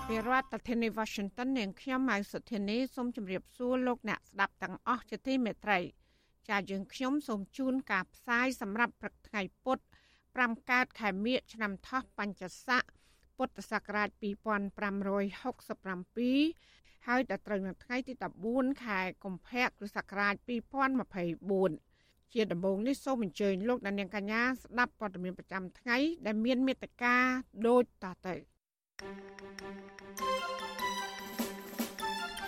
ចាប់ពីរដ្ឋធានី Washington នាងខ្ញុំម៉ៅសុធានីសូមជម្រាបសួរលោកអ្នកស្ដាប់ទាំងអស់ជាទីមេត្រីចាយើងខ្ញុំសូមជូនការផ្សាយសម្រាប់ព្រឹកថ្ងៃពុទ្ធ5កើតខែមិញឆ្នាំថោះបัญចស័កពុទ្ធសករាជ2567ហើយដល់ត្រូវនៅថ្ងៃទី14ខែកុម្ភៈគ្រិស្តសករាជ2024ជាដំបូងនេះសូមអញ្ជើញលោកអ្នកនាងកញ្ញាស្ដាប់ព័ត៌មានប្រចាំថ្ងៃដែលមានមេត្តាដូចតទៅ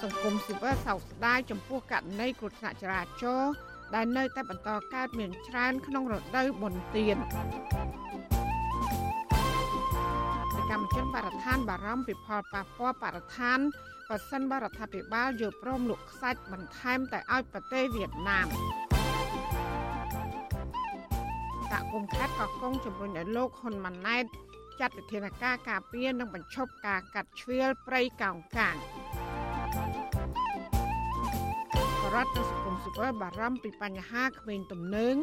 សង្គមស៊ីវិលសោកស្ដាយចំពោះករណីគ្រោះថ្នាក់ចរាចរណ៍ដែលនៅតែបន្តកើតមានច្រើនក្នុងរដូវបុណ្យទានកម្មជនបរិស្ថានបារម្ភពីផលប៉ះពាល់បរិស្ថានបើសិនបរដ្ឋាភិបាលយល់ព្រមលក់ខ្សាច់បន្ថែមទៅឲ្យប្រទេសវៀតណាមតាក់គុំខេត្តក៏គង់ជំរុញឲ្យលោកហ៊ុនម៉ាណែត ចាត់វិធានការការពារនិងបញ្ឈប់ការកាត់ជ្រៀលព្រៃកោងកាងរដ្ឋសង្គមស៊ីវិលបារម្ភពីបញ្ហាក្មេងទំនើង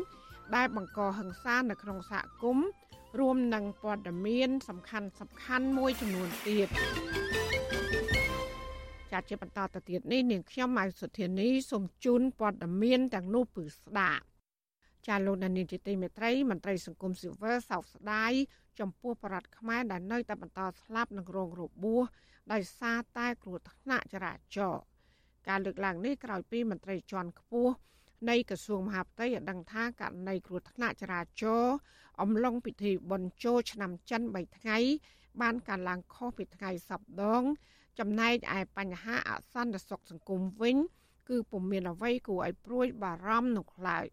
ដែលបង្កហិង្សានៅក្នុងសហគមន៍រួមនឹងព័ត៌មាន សំខាន់សំខាន់មួយចំនួនទៀតចាត់ជាបន្តទៅទៀតនេះនាងខ្ញុំម៉ៅសុធានីសូមជូនព័ត៌មានទាំងនោះពឺស្ដាប់ ចាលោកនានីជាទីមេត្រីមន្ត្រីសង្គមស៊ីវិលសោកស្ដាយចំពោះបរដ្ឋខ្មែរដែលនៅតែបន្តស្លាប់និងរងរបួសដោយសារតែគ្រោះថ្នាក់ចរាចរណ៍ការលើកឡើងនេះក្រោយពីមន្ត្រីជាន់ខ្ពស់នៃក្រសួងមហាផ្ទៃឲ្យដឹងថាករណីគ្រោះថ្នាក់ចរាចរណ៍អំឡុងពិធីបុណ្យចូលឆ្នាំចិន3ថ្ងៃ បានកើតឡើងខុសពីថ្ងៃសប្តាហ៍ចំណែកឯបញ្ហាអសន្តិសុខសង្គមវិញ គឺពុំមានអ្វីគួរឲ្យព្រួយបារម្ភនោះឡើយ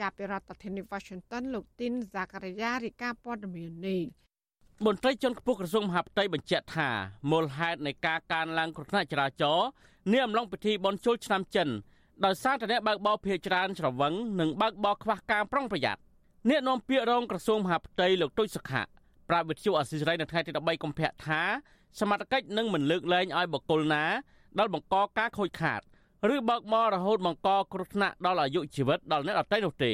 ចាប់ពីរដ្ឋធានី Washington លោកទីនហ្សាការីយ៉ារីកាព័ត៌មាននេះមន្ត្រីជាន់ខ្ពស់ក្រសួងមហាផ្ទៃបញ្ជាក់ថាមូលហេតុនៃការកើនឡើងគ្រោះថ្នាក់ចរាចរណ៍នាអំឡុងពិធីបុណ្យចូលឆ្នាំចិនដោយសារតែអ្នកបើកបរភៀសច្រើនច្រវឹងនិងបើកបរខ្វះការប្រុងប្រយ័ត្នអ្នកនាំពាក្យរងក្រសួងមហាផ្ទៃលោកទុចសុខៈប្រាប់វិទ្យុអសិរ័យនៅថ្ងៃទី13កុម្ភៈថាសមត្ថកិច្ចនឹងមិនលើកលែងឲ្យបុគ្គលណាដែលបង្កការខូចខាត ឬបើកបររហូតបង្កគ្រោះថ្នាក់ដល់អាយុជីវិតដល់អ្នកដទៃនោះទេ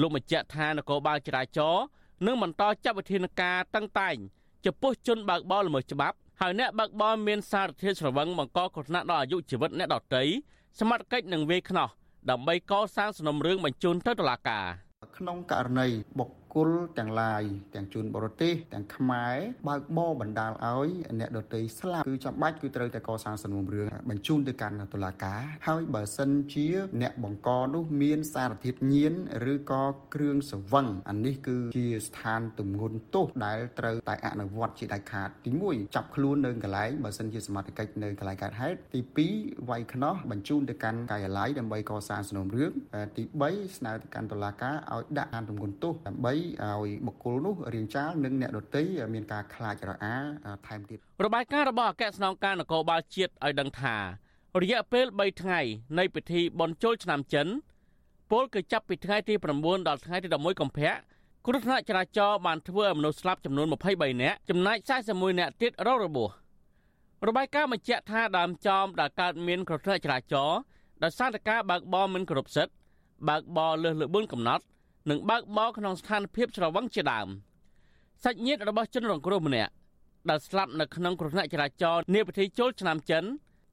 លោកបញ្ជាក់ថានគរបាលចរាចរណ៍នឹងបន្តចាត់វិធានការតឹងតែងចំពោះជនបើកបរល្មើសច្បាប់ហើយអ្នកបើកបរមានសារធាតុស្រវឹងបង្កគ្រោះថ្នាក់ដល់អាយុជីវិតអ្នកដទៃសមត្ថកិច្ចនឹងវាយខ្នោះដើម្បីកសាងសំណុំរឿងបញ្ជូនទៅតុលាការក្នុងករណីបុគ្គ លទាំងឡាយទាំងជនបរទេសទាំងខ្មែរបើកបរបណ្ដាលឲ្យអ្នកដទៃស្លាប់គឺចាំបាច់គឺត្រូវតែកសាងសំណុំរឿងបញ្ជូនទៅកាន់តុលាការហើយបើសិនជា អ្នកបង្កនោះមានសារធាតុញៀនឬក៏គ្រឿងសង្វឹងអានេះគឺជាស្ថានទម្ងន់ទោសដែលត្រូវតែអនុវត្តជាដាច់ខាតទី1ចាប់ខ្លួននៅកន្លែងបើសិនជាសមត្ថកិច្ចនៅកន្លែងកើតហេតុទី2វាយខ្នោះបញ្ជូនទៅកាន់ការិយាល័យដើម្បីកសាងសំណុំរឿងទី3ស្នើទៅកាន់តុលាការឲ្យដាក់អានទម្ងន់ទោសដើម្បីឲ្យបុគ្គលនោះរៀងចាលនិងអ្នកដទៃមានការខ្លាចរអាថែមទៀតរបាយការណ៍របស់អគ្គស្នងការនគរបាលជាតិឲ្យដឹងថារយៈពេល3ថ្ងៃនៃពិធីបុណ្យចូលឆ្នាំចិនពលគឺចាប់ពីថ្ងៃទី9ដល់ថ្ងៃទី11កុម្ភៈគ្រោះថ្នាក់ចរាចរណ៍បានធ្វើឲ្យមនុស្សស្លាប់ចំនួន23នាក់ចំណែក41នាក់ទៀតរងរបួសរបាយការណ៍បញ្ជាក់ថាដើមចំដែលកើតមានគ្រោះថ្នាក់ចរាចរណ៍ដោយសារតែការបើកបរមិនគោរពសិទ្ធិបើកបរលើសលើបួនកំណត់ និងបើកបរក្នុងស្ថានភាពច្រវឹងជាដើមសាច់ញាតិរបស់ជនរងគ្រោះម្នាក់ដែលស្លាប់នៅក្នុងគ្រោះថ្នាក់ចរាចរណ៍នាពិធីចូលឆ្នាំចិន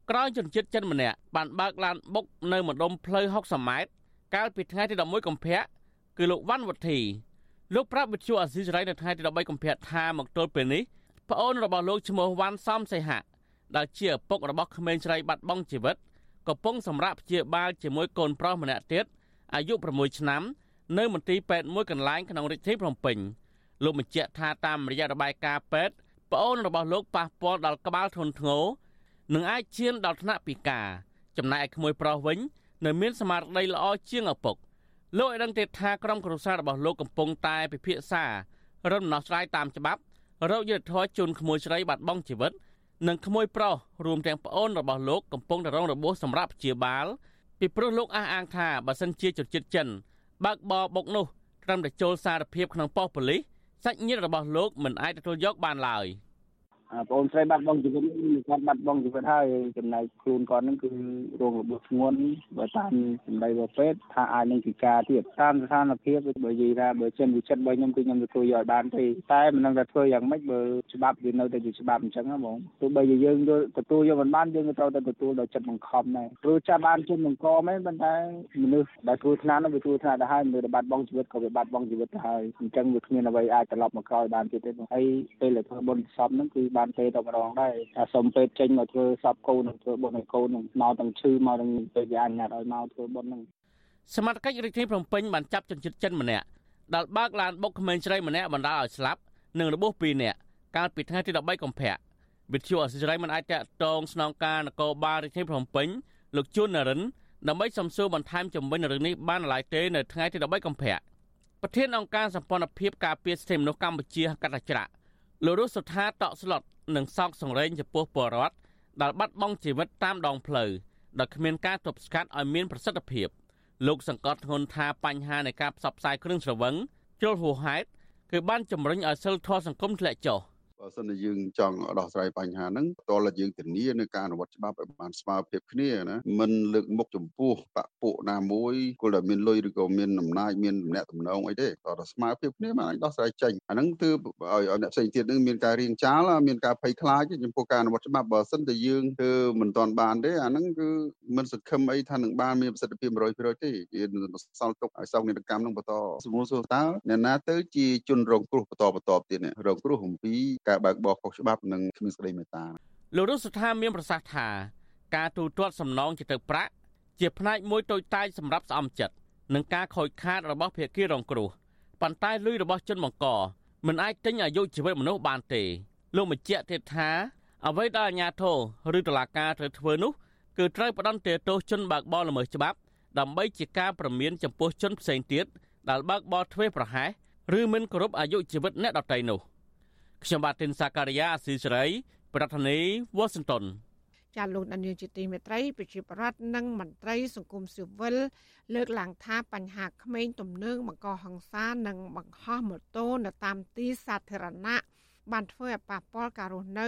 ក្រោយជនជាតិចិនម្នាក់បានបើកឡានបុកនៅម្ដុំផ្លូវ60ម៉ែត្រកាលពីថ្ងៃទី11កុម្ភៈគឺលោកវ៉ាន់វុធីលោកប្រាប់វិទ្យុអាស៊ីសេរីនៅថ្ងៃទី13កុម្ភៈថាមកទល់ពេលនេះប្អូនរបស់លោកឈ្មោះវ៉ាន់សំសីហៈដែលជាឪពុករបស់ក្មេងស្រីបាត់បង់ជីវិតកំពុងសម្រាប់ព្យាបាលជាមួយកូនប្រុសម្នាក់ទៀតអាយុ6ឆ្នាំ នៅមន្ទីរពេទ្យមួយកន្លែងក្នុងរាជធានីភ្នំពេញលោកបញ្ជាក់ថាតាមរយៈរបាយការណ៍ពេទ្យប្អូនរបស់លោកប៉ះពាល់ដល់ក្បាលធ្ងន់ធ្ងរនិងអាចឈានដល់ថ្នាក់ពិការចំណែកឯក្មួយប្រុសវិញ នៅមានស្មារតីល្អជាងឪពុកលោកឲ្យដឹងទៀតថាក្រុមគ្រួសាររបស់លោកកំពុងតែពិភាក្សារឹតដំណោះស្រាយតាមច្បាប់រកយុត្តិធម៌ជូនក្មួយស្រីបាត់បង់ជីវិត និងក្មួយប្រុសរួមទាំងប្អូនរបស់លោកកំពុងតែរងរបួសសម្រាប់ព្យាបាលពីព្រោះលោកអះអាងថាបើសិនជាជនជាតិចិន បើកបរបុកនោះត្រឹមតែចូលសារភាពក្នុងប៉ុស្តិ៍ប៉ូលីសសាច់ញាតិរបស់លោកមិនអាចទទួលយកបានឡើយ។ បងអូនស្រីបាត់បង់ជីវិតគាត់បាត់បង់ជីវិតហើយចំណែកខ្លួនគាត់នឹងគឺរងរបួសធ្ងន់បើតាមសម្ដីរបស់ពេទ្យថាអាចនឹងពិការទៀតតាមស្ថានភាពបើនិយាយថាបើចិនវិចិត្ររបស់ខ្ញុំគឺខ្ញុំទទួលយកបានទេតែមិនដឹងថាធ្វើយ៉ាងម៉េចបើច្បាប់វានៅតែជាច្បាប់អញ្ចឹងណាបងទោះបីជាយើងទទួលយកមិនបានយើងក៏ត្រូវតែទទួលដោយចិត្តបង្ខំដែរព្រោះចាប់បានជនបង្កមែនប៉ុន្តែមនុស្សដែលធ្វើថ្នាក់នោះវាធ្វើថ្នាក់ទៅហើយមនុស្សដែលបាត់បង់ជីវិតក៏វាបាត់បង់ជីវិតទៅហើយអញ្ចឹងវាគ្មានអ្វីអាចត្រឡប់មកក្រោយបានទៀតទេហើយពេលដែលធ្វើបុណ្យសពហ្នឹងគឺបានទេតែម្ដងដែរថាសុំពេទ្យចេញមកធ្វើសពកូននិងធ្វើបុណ្យឲ្យកូននឹងមកទាំងឈឺមកទាំងពេទ្យវាអនុញ្ញាតឲ្យមកធ្វើបុណ្យហ្នឹងសមត្ថកិច្ចរាជធានីភ្នំពេញបានចាប់ជនជាតិចិនម្នាក់ដែលបើកឡានបុកក្មេងស្រីម្នាក់បណ្ដាលឲ្យស្លាប់និងរបួស2នាក់កាលពីថ្ងៃទី13កុម្ភៈវិទ្យុអសិរ័យមិនអាចតតងស្នងការនគរបាលរាជធានីភ្នំពេញលោកជួននរិនដើម្បីសំសួរបន្ថែមជំវិញរឿងនេះបានឡើយទេនៅថ្ងៃទី13កុម្ភៈប្រធានអង្គការសម្ព័ន្ធភាពការពារសិទ្ធិមនុស្សកម្ពុជាកតាច្រា លោករស់សុថាតក់ស្លុតនិងសោកសង្រេងចំពោះពលរដ្ឋដែលបាត់បង់ជីវិតតាមដងផ្លូវដោយគ្មានការទប់ស្កាត់ឲ្យមានប្រសិទ្ធភាពលោកសង្កត់ធ្ងន់ថាបញ្ហានៃការផ្សព្វផ្សាយគ្រឿងស្រវឹងជ្រុលហួសហេតុគឺបានជំរុញឲ្យសិលធម៌សង្គមធ្លាក់ចុះ បើសិនជាយើងចង់ដោះស្រាយបញ្ហាហ្នឹងតើយើងធានានៅការអនុវត្តច្បាប់ឲ្យបានស្មើភាពគ្នាណាមិនលើកមុខចំពោះបពពួកណាមួយគោលតែមានលុយឬក៏មានអំណាចមានតំណែងតំណងអីទេតើស្មើភាពគ្នាបានអាចដោះស្រាយចេញអាហ្នឹងគឺឲ្យឲ្យអ្នកផ្សេងទៀតហ្នឹងមានការរៀងចាលមានការភ័យខ្លាចចំពោះការអនុវត្តច្បាប់បើសិនតែយើងធ្វើមិនទាន់បានទេអាហ្នឹងគឺមិនសង្ឃឹមអីថានឹងបានមានប្រសិទ្ធភាព100%ទេវាសល់ទុកឲ្យសោកនាដកម្មហ្នឹងបន្តសមូលសួរតើអ្នកណាទៅជាជនរងគ្រោះបន្តបន្តទៀតនេះរងគ្រោះអំពីការបើកបរខុសច្បាប់និងគ្មានសេចក្តីមេត្តាលោករស់សុថាមានប្រសាសន៍ថាការទូទាត់សំណងជាទៅប្រាក់ជាផ្នែកមួយតូចតាចសម្រាប់ស្អំចិត្តនឹងការខូចខាតរបស់ភាគីរងគ្រោះប៉ុន្តែលុយរបស់ជនបង្កមិនអាចទិញអាយុជីវិតមនុស្សបានទេលោកបញ្ជាក់ទៀតថាអ្វីដែលអាជ្ញាធរឬតុលាការត្រូវធ្វើនោះគឺត្រូវផ្ដន្ទាទោសជនបើកបរល្មើសច្បាប់ ដើម្បីជាការប្រមានចំពោះជនផ្សេងទៀតដែលបើកបរធ្វេសប្រហែសឬមិនគោរពអាយុជីវិតអ្នកដទៃនោះ ខ្ញុំបាទទីនសាការីយ៉ាអស៊ីសេរី ប្រធានាធិបតី Washington ចាលោកដានៀងជាទីមេត្រីប្រជាប្រដ្ឋនិងមន្ត្រីសង្គមស៊ីវិលលើកឡើងថាបញ្ហាក្មេងទំនើងបង្កហិង្សានិងបង្ហោះម៉ូតូនៅតាមទីសាធារណៈបានធ្វើឲ្យប៉ះពាល់ការរស់នៅ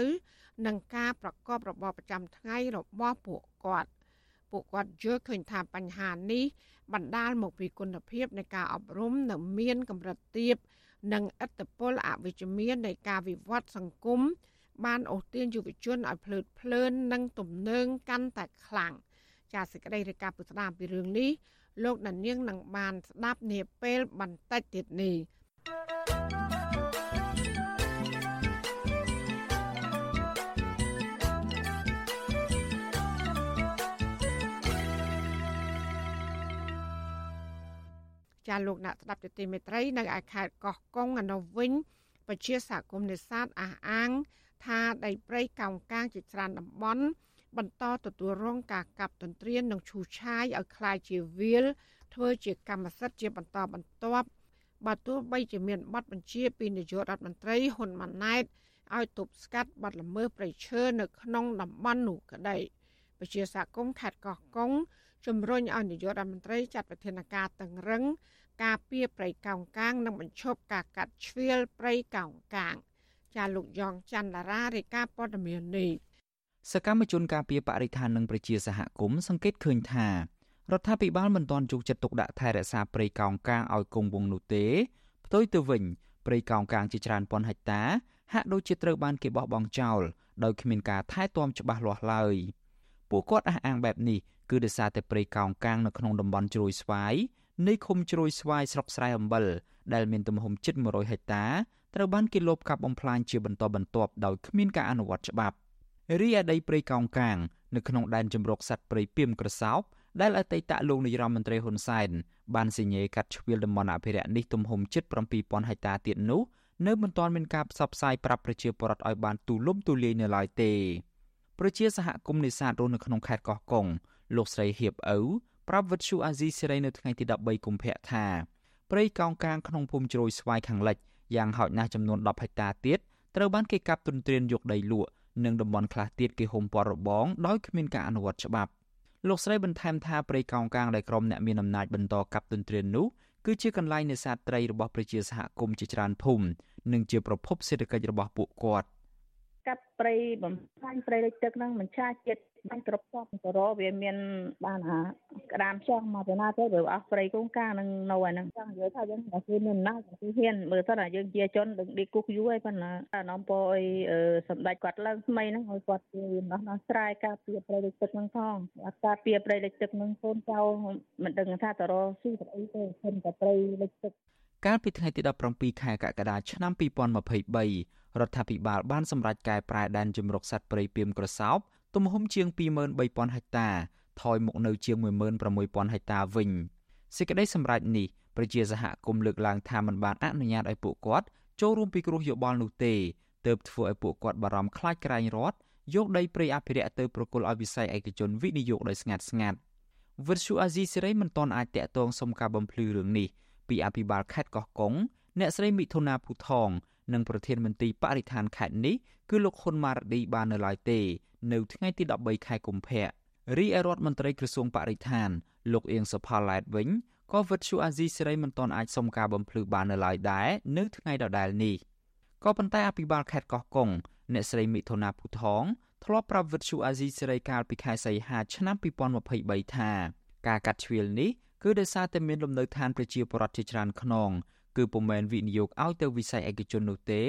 និងការប្រកបរបរប្រចាំថ្ងៃរបស់ពួកគាត់ពួកគាត់យល់ឃើញថាបញ្ហានេះបណ្ដាលមកពីគុណភាពនៃការអប់រំនៅមានកម្រិតទាប និងឥទ្ធិពលអវិជ្ជមាននៃការវិវត្តសង្គមបានអូសទាញយុវជនឲ្យភ្លើតភ្លើននិងទំនើងកាន់តែខ្លាំងចាសសេចក្តីរាយការណ៍ពុស្ដាពីរឿងនេះលោកដានៀងនឹងបានស្ដាប់នាពេលបន្តិចទៀតនេះ ចាលោកអ្នកស្ដាប់ទទីមេត្រីនៅឯខេត្តកោះកុងអនុវិញពជាសហគមន៍នេសាទអះអាង ថាដីព្រៃកោងកាងជាច្រើនតំបន់បន្តទទួលរងការកាប់ទន្ទ្រាននិងឈូសឆាយឲ្យคล้ายជាវាល ធ្វើជាកម្មសិទ្ធិជាបន្តបន្ទាប់បើទោះបីជាមានប័ណ្ណបញ្ជាពីនាយករដ្ឋមន្ត្រីហ៊ុនម៉ាណែតឲ្យទប់ស្កាត់បទល្មើសព្រៃឈើនៅក្នុងតំបន់នោះក្តីពជាសហគមន៍ខេត្តកោះកុង ជំរុញឲ្យនាយករដ្ឋមន្ត្រីចាត់វិធានការតឹងរឹងការពារព្រៃកោងកាងនិងបញ្ឈប់ការកាត់ជ្រៀលព្រៃកោងកាង ចាលោកយ៉ងច័ន្ទតារារាយការណ៍ព័ត៌មាននេះសកម្មជនការពារបរិស្ថាននិងប្រជាសហគមន៍សង្កេតឃើញថារដ្ឋាភិបាលមិនទាន់យកចិត្តទុកដាក់ថែរក្សាព្រៃកោងកាងឲ្យគង់វង្សនោះទេផ្ទុយទៅវិញព្រៃកោងកាងជាច្រើនពាន់ហិកតាហាក់ដូចជាត្រូវបានគេបោះបង់ចោលដោយគ្មានការថែទាំច្បាស់លាស់ឡើយ ពួកគាត់អះអាងបែបនេះគឺដោយសារតែព្រៃកោងកាងនៅក្នុងតំបន់ជ្រោយស្វាយនៃឃុំជ្រោយស្វាយស្រុកស្រែអំបិលដែលមានទំហំជិត100ហិកតាត្រូវបានគេលបកាប់បំផ្លាញជាបន្តបន្ទាប់ដោយគ្មានការអនុវត្តច្បាប់រីឯដីព្រៃកោងកាងនៅក្នុងដែនជម្រកសត្វព្រៃពីមក្រសោបដែលអតីតលោកនាយរដ្ឋមន្ត្រីហ៊ុនសែនបានសញ្ញេកាត់ជ្រៀលតំបន់អភិរក្សនេះទំហំជិត7000ហិកតាទៀតនោះនៅមិនទាន់មានការផ្សព្វផ្សាយប្រាប់ប្រជាពលរដ្ឋឲ្យបានទូលំទូលាយនៅឡើយទេ ប្រជាសហគមន៍នេសាទរស់នៅក្នុងខេត្តកោះកុងលោកស្រីហៀបឪប្រាប់វិទ្យុអាស៊ីសេរីនៅថ្ងៃទី13កុម្ភៈថាព្រៃកោងកាងក្នុងភូមិជ្រោយស្វាយខាងលិចយ៉ាងហោចណាស់ចំនួន10ហិកតាទៀតត្រូវបានគេកាប់ទន្ទ្រានយកដីលក់និងតំបន់ខ្លះទៀតគេហុំព័ទ្ធរបងដោយគ្មានការអនុវត្តច្បាប់លោកស្រីបន្ថែមថាព្រៃកោងកាងដែលក្រុមអ្នកមានអំណាចបន្តកាប់ទន្ទ្រាននោះគឺជាកន្លែងនេសាទត្រីរបស់ប្រជាសហគមន៍ជាច្រើនភូមិនិងជាប្រភពសេដ្ឋកិច្ចរបស់ពួកគាត់ កាប់ព្រៃបំផ្លាញព្រៃលិចទឹកហ្នឹងមិនឆាចិត្តបាញ់គ្រប់សពទៅរវាមាន បានអាក្តាមចង់មកទៅណាទៅព្រោះអស់ព្រៃកូនកានឹងនៅអាហ្នឹងចង់និយាយថាយើងតែគឺមានណាស់គឺហ៊ានមើលទៅថាយើងជាជនដឹងឌីគុកយូរហើយប៉ុន្តែអានំពោអីសម្ដេចគាត់ឡើងថ្មីហ្នឹងឲ្យគាត់ជាដោះដោះស្រាយការពារព្រៃលិចទឹកហ្នឹងផងការពារព្រៃលិចទឹកហ្នឹងកូនចៅមិនដឹងថាទៅរកស៊ីទៅអីទេឃើញតែព្រៃលិចទឹក កាលពីថ្ងៃទី17ខែកក្កដាឆ្នាំ2023រដ្ឋាភិបាលបានសម្រេចកែប្រែដែនជំរកសត្វព្រៃពីមក្រសោបទំហំជាង23000ហិកតា ថយមកនៅជាង16000ហិកតាវិញសេចក្តីសម្រេចនេះប្រជាសហគមន៍លើកឡើងថាมันបានអនុញ្ញាតឲ្យពួកគាត់ចូលរួមពិគ្រោះយោបល់នោះទេទើបធ្វើឲ្យពួកគាត់បារម្ភខ្លាចក្រែងរត់យកដីព្រៃអភិរក្សទៅប្រគល់ឲ្យវិស័យឯកជនវិនិយោគដោយស្ងាត់ស្ងាត់វិទ្យុអាស៊ីសេរីមិនទាន់អាចតាក់ទងសុំការបំភ្លឺរឿងនេះ ពីអភិបាលខេត្តកោះកុងអ្នកស្រីមិថុនាភូថងនិងប្រធានមន្ត្រីបរិស្ថានខេត្តនេះគឺលោកហ៊ុនម៉ារឌីបាននៅឡើយទេនៅថ្ងៃទី13ខែកុម្ភៈរីឯរដ្ឋមន្ត្រីក្រសួងបរិស្ថាន លោកអៀងសុផាឡែតវិញក៏វិទ្យុអាស៊ីសេរីមិនទាន់អាចសុំការបំភ្លឺបាននៅឡើយដែរនៅថ្ងៃដដែលនេះក៏ប៉ុន្តែអភិបាលខេត្តកោះកុងអ្នកស្រីមិថុនាភូថងធ្លាប់ប្រាប់វិទ្យុអាស៊ីសេរីកាលពីខែសីហាឆ្នាំ2023ថាការកាត់ជ្រៀលនេះ គឺដោយសារតែមានលំនៅឋានប្រជាពលរដ្ឋជាច្រើនខ្នងគឺពុំមែនវិនិយោគឲ្យទៅវិស័យឯកជននោះទេ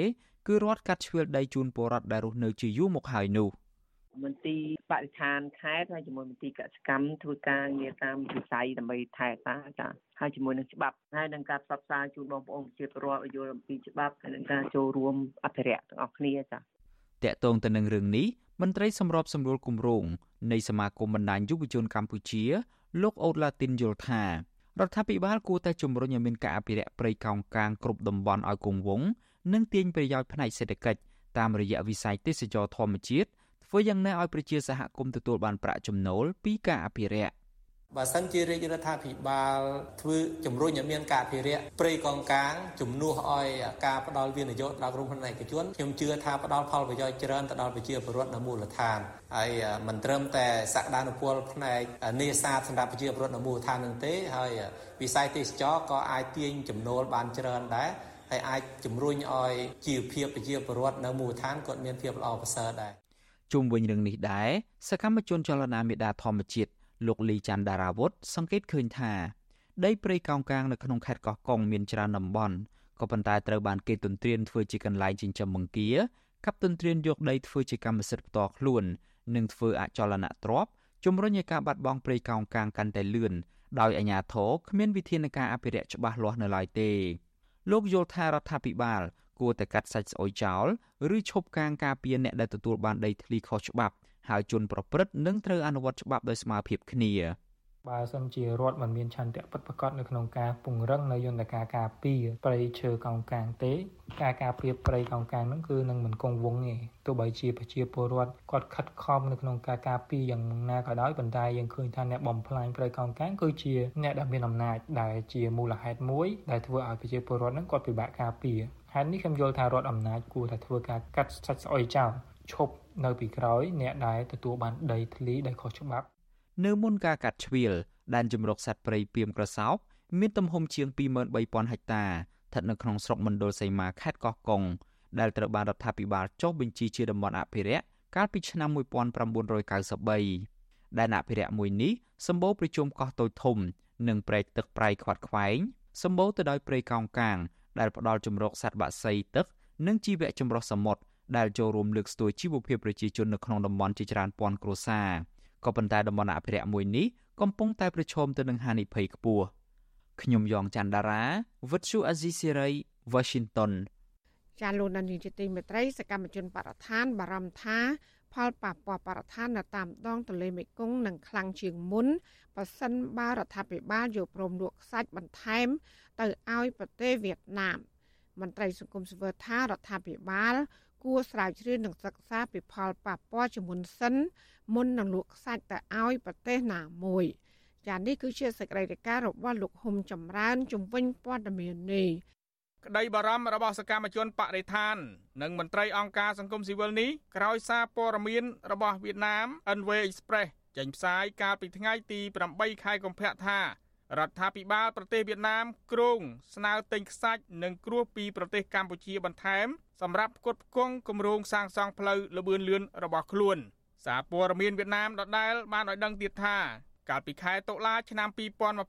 គឺរដ្ឋកាត់ជ្រឿលដីជូនពលរដ្ឋដែលរស់នៅជាយូរមកហើយនោះមន្ទីរបរិស្ថានខេត្តហើយជាមួយមន្ទីរកសិកម្មធ្វើការងារតាមវិស័យដើម្បីថែតាចាហើយជាមួយនឹងច្បាប់ហើយនឹងការផ្សព្វផ្សាយជូនបងប្អូនប្រជាពលរដ្ឋឲ្យយល់អំពីច្បាប់ហើយនឹងការចូលរួមអភិរក្សទាំងអស់គ្នាចាតកតងទៅនឹងរឿងនេះមន្ត្រីសម្របសម្រួលគម្រោងនៃសមាគមបណ្ដាញយុវជនកម្ពុជា លោកអូតឡាទីនយល់ថារដ្ឋាភិបាលគួរតែជំរុញឲ្យមានការអភិរក្សព្រៃកោងកាងគ្រប់តំបន់ឲ្យគង់វង្សនិងទាញប្រយោជន៍ផ្នែកសេដ្ឋកិច្ចតាមរយៈវិស័យទេសចរធម្មជាតិធ្វើយ៉ាងណាឲ្យប្រជាសហគមន៍ទទួលបានប្រាក់ចំណូលពីការអភិរក្ស បើសិនជារាជរដ្ឋាភិបាលធ្វើជំរុញឲ្យមានការអភិរក្សព្រៃកងកាងជំនួសឲ្យការផ្ដល់វិនិយោគដល់ក្រុមហ៊ុនឯកជនខ្ញុំជឿថាផ្ដល់ផលប្រយោជន៍ច្រើនទៅដល់ប្រជាពលរដ្ឋនៅមូលដ្ឋានហើយមិនត្រឹមតែសក្តានុពលផ្នែកនេសាទសម្រាប់ប្រជាពលរដ្ឋនៅមូលដ្ឋាននឹងទេហើយវិស័យទេសចរក៏អាចទាញចំណូលបានច្រើនដែរហើយអាចជំរុញឲ្យជីវភាពប្រជាពលរដ្ឋនៅមូលដ្ឋានគាត់មានភាពល្អប្រសើរដែរជុំវិញរឿងនេះដែរសកម្មជនចលនាមេដាធម្មជាតិ លោកលីច័ន្ទដារាវុធសង្កេតឃើញថាដីព្រៃកោងកាងនៅក្នុងខេត្តកោះកុងមានច្រើនតំបន់ក៏ប៉ុន្តែត្រូវបានគេទន្ទ្រានធ្វើជាកន្លែងចិញ្ចឹមបង្គាកັບទន្ទ្រានយកដីធ្វើជាកម្មសិទ្ធិផ្ទាល់ខ្លួន និងធ្វើអចលនទ្រព្យជំរុញឲ្យការបាត់បង់ព្រៃកោងកាងកាន់តែលឿនដោយអាជ្ញាធរគ្មានវិធានការអភិរក្សច្បាស់លាស់នៅឡើយទេលោកយល់ថារដ្ឋាភិបាលគួរតែកាត់សាច់ស្អុយចោលឬឈប់កាងការពារអ្នកដែលទទួលបានដីធ្លីខុសច្បាប់ ហើយជនប្រព្រឹត្តនឹងត្រូវអនុវត្តច្បាប់ដោយស្មើភាពគ្នាបើសិនជារដ្ឋមិនមានឆន្ទៈពិតប្រាកដនៅក្នុងការពង្រឹងនៅយន្តការការពារព្រៃឈើកោងកាងទេ ការការពារព្រៃកោងកាងហ្នឹងគឺនឹងមិនគង់វង្សទេទោះបីជាប្រជាពលរដ្ឋគាត់ខិតខំនៅក្នុងការការពារយ៉ាងណាក៏ដោយប៉ុន្តែយើងឃើញថាអ្នកបំផ្លាញព្រៃកោងកាងគឺជាអ្នកដែលមានអំណាចដែលជាមូលហេតុមួយដែលធ្វើឲ្យប្រជាពលរដ្ឋហ្នឹងគាត់ពិបាកការពារហេតុនេះខ្ញុំយល់ថារដ្ឋអំណាចគួរតែធ្វើការកាត់សាច់ស្អុយចោលឈប់ នៅពីក្រោយអ្នកដែលទទួលបានដីធ្លីដែលខុសច្បាប់ នៅមុនការកាត់ជ្រៀលដែនជំរកសត្វព្រៃពីមក្រសោបមានទំហំជាង23000ហិកតាស្ថិតនៅក្នុងស្រុកមណ្ឌលសីមាខេត្តកោះកុងដែលត្រូវបានរដ្ឋាភិបាលចុះបញ្ជីជាតំបន់អភិរក្សកាលពីឆ្នាំ1993ដែនអភិរក្សមួយនេះសម្បូរប្រជុំកោះតូចធំ និងព្រែកទឹកប្រៃខ្វាត់ខ្វែងសម្បូរទៅដោយព្រៃកោងកាងដែលផ្ដល់ជំរកសត្វបក្សីទឹក និងជីវៈចម្រុះសមុទ្រ ដែលចូលរួមលើកស្ទួយជីវភាពប្រជាជននៅក្នុងតំបន់ជាច្រើនពាន់គ្រួសារក៏ប៉ុន្តែតំបន់អភិរក្សមួយនេះកំពុងតែប្រឈមទៅនឹងហានិភ័យខ្ពស់ខ្ញុំយ៉ងច័ន្ទដារាវិទ្យុអាស៊ីសេរី Washington ចាលោកនានីជាទីមេត្រីសកម្មជនបរិស្ថានបារម្ភថាផលប៉ះពាល់បរិស្ថាននៅតាមដងទន្លេមេគង្គនឹងខ្លាំងជាងមុនបើសិនបើរដ្ឋាភិបាលយកព្រមលក់ខ្សាច់បន្ថែម ទៅឲ្យប្រទេសវៀតណាមមន្ត្រីសង្គមស៊ីវិលថារដ្ឋាភិបាល គួរស្រាវជ្រាវនិងសិក្សាពីផលប៉ះពាល់ជាមុនសិនមុននឹងលក់ខ្សាច់ទៅឲ្យប្រទេសណាមួយចានេះគឺជាសេចក្តីរាយការណ៍របស់លោកហ៊ុំចម្រើនជំវិញព័ត៌មាននេះក្តីបារម្ភរបស់សកម្មជនបរិស្ថាន និងមន្ត្រីអង្គការសង្គមស៊ីវិលនេះក្រោយសារព័ត៌មានរបស់វៀតណាម NW Express ចេញផ្សាយកាលពីថ្ងៃទី8ខែកុម្ភៈថា រដ្ឋាភិបាលប្រទេសវៀតណាមគ្រោងស្នើទិញខ្សាច់និងគ្រួសពីប្រទេសកម្ពុជាបន្ថែមសម្រាប់ផ្គត់ផ្គង់គម្រោងសាងសង់ផ្លូវលបឿនលឿនរបស់ខ្លួនសារព័ត៌មានវៀតណាមដដែលបានឲ្យដឹងទៀតថាកាលពីខែតុលាឆ្នាំ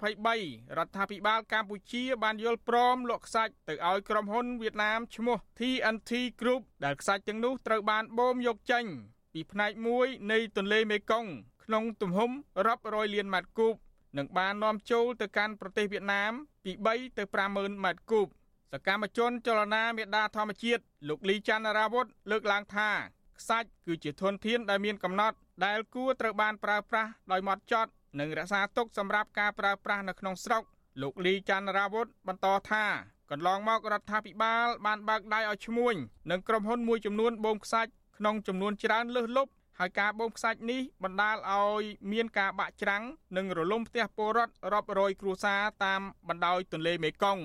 2023រដ្ឋាភិបាលកម្ពុជាបានយល់ព្រមលក់ខ្សាច់ទៅឲ្យក្រុមហ៊ុនវៀតណាមឈ្មោះ TNT Group ដែលខ្សាច់ទាំងនោះត្រូវបានបូមយកចេញពីផ្នែកមួយនៃទន្លេមេគង្គក្នុងទំហំរាប់រយលានម៉ែត្រគូប និងបាននាំចូលទៅកាន់ប្រទេសវៀតណាមពី3ទៅ50000ម៉ែត្រគូបសកម្មជនចលនាមេដាធម្មជាតិលោកលីច័ន្ទរាវុធលើកឡើងថាខ្សាច់គឺជាធនធានដែលមានកំណត់ដែលគួរត្រូវបានប្រើប្រាស់ដោយម៉ត់ចត់និងរក្សាទុកសម្រាប់ការប្រើប្រាស់នៅក្នុងស្រុកលោកលីច័ន្ទរាវុធបន្តថាកន្លងមករដ្ឋាភិបាលបានបើកដៃឲ្យឈ្មួញនិងក្រុមហ៊ុនមួយចំនួនបូមខ្សាច់ក្នុងចំនួនច្រើនលើសលប់ ហើយការបូមខ្សាច់នេះបណ្ដាលឲ្យមានការបាក់ច្រាំងនិងរលំផ្ទះពលរដ្ឋរាប់រយគ្រួសារតាមបណ្ដោយទន្លេមេគង្គ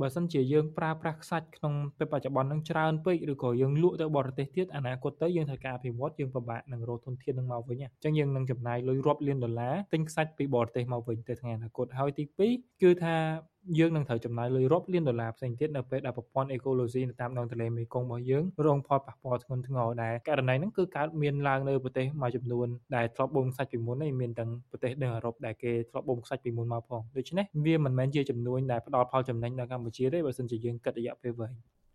បើសិនជាយើងប្រើប្រាស់ខ្សាច់ក្នុងពេលបច្ចុប្បន្ននឹងច្រើនពេកឬក៏យើងលក់ទៅបរទេសទៀតអនាគតទៅយើងត្រូវការអភិវឌ្ឍយើងពិបាកនឹងរកធនធាននឹងមកវិញអញ្ចឹងយើងនឹងចំណាយលុយរាប់លានដុល្លារទិញខ្សាច់ពីបរទេសមកវិញទៅថ្ងៃអនាគតហើយទី2គឺថា យើងនឹងត្រូវចំណាយលុយរាប់លានដុល្លារផ្សេងទៀតនៅពេលដែលប្រព័ន្ធអេកូឡូស៊ីនៅតាមដងទន្លេមេគង្គរបស់យើងរងផលប៉ះពាល់ធ្ងន់ធ្ងរដែលករណីហ្នឹងគឺកើតមានឡើងនៅប្រទេសមួយចំនួនដែលធ្លាប់បូមខ្សាច់ពីមុនហើយមានទាំងប្រទេសនៅអឺរ៉ុបដែលគេធ្លាប់បូមខ្សាច់ពីមុនមកផងដូច្នេះវាមិនមែនជាចំនួនដែលផ្ដល់ផលចំណេញដល់កម្ពុជាទេបើសិនជាយើងគិតរយៈពេលវែង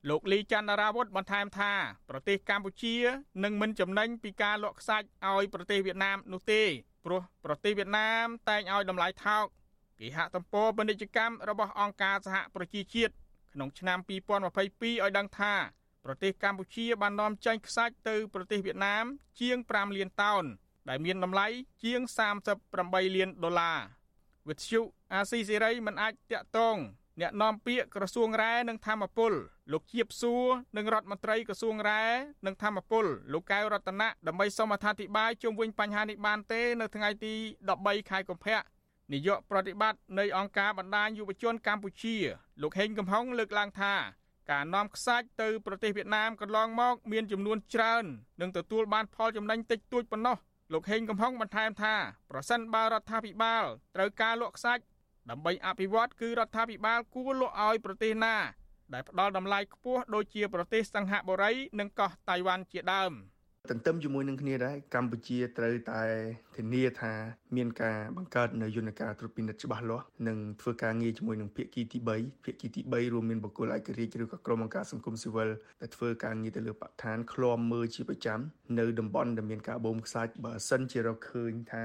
លោកលីច័ន្ទរាវុធបន្ថែមថាប្រទេសកម្ពុជានឹងមិនចំណេញពីការលក់ខ្សាច់ឲ្យប្រទេសវៀតណាមនោះទេព្រោះប្រទេសវៀតណាមតែងឲ្យតម្លៃថោក គេហទំព័រពាណិជ្ជកម្មរបស់អង្គការសហប្រជាជាតិក្នុងឆ្នាំ2022ឲ្យដឹងថាប្រទេសកម្ពុជាបាននាំចេញខ្សាច់ទៅប្រទេសវៀតណាមជាង5លានតោនដែលមានតម្លៃជាង38លានដុល្លារវិទ្យុអាស៊ីសេរីមិនអាចតាក់ទងអ្នកនាំពាក្យក្រសួងរ៉ែនិងធម្មពលលោកជាបសួរនិងរដ្ឋមន្ត្រីក្រសួងរ៉ែនិងធម្មពលលោកកៅរតនៈដើម្បីសូមអធិប្បាយជុំវិញបញ្ហានេះបានទេ នៅថ្ងៃទី13ខែកុម្ភៈ នាយកប្រតិបត្តិនៃអង្គការបណ្ដាញយុវជនកម្ពុជា លោកហេងកំហុងលើកឡើងថាការនាំខ្សាច់ទៅប្រទេសវៀតណាមកន្លងមក មានចំនួនច្រើននិងទទួលបានផលចំណេញតិចតួចប៉ុណ្ណោះលោកហេងកំហុងបន្ថែមថាប្រសិនបើរដ្ឋាភិបាលត្រូវការលក់ខ្សាច់ដើម្បីអភិវឌ្ឍគឺរដ្ឋាភិបាលគួរលក់ឲ្យប្រទេសណា ដែលផ្ដល់តម្លៃខ្ពស់ដូចជាប្រទេសសង្ហបុរី និងកោះតៃវ៉ាន់ជាដើម។ទន្ទឹមជាមួយនឹងគ្នាដែរកម្ពុជាត្រូវតែ ធានាថាមានការបង្កើតនៅយន្តការត្រួតពិនិត្យច្បាស់លាស់និងធ្វើការងារជាមួយនឹងភាគីទី3ភាគីទី3រួមមានបុគ្គលឯករាជ្យឬក៏ក្រុមអង្គការសង្គមស៊ីវិលដែលធ្វើការងារទៅលើបរិស្ថានឃ្លាំមើលជាប្រចាំនៅតំបន់ដែលមានការបូមខ្សាច់បើសិនជារកឃើញថា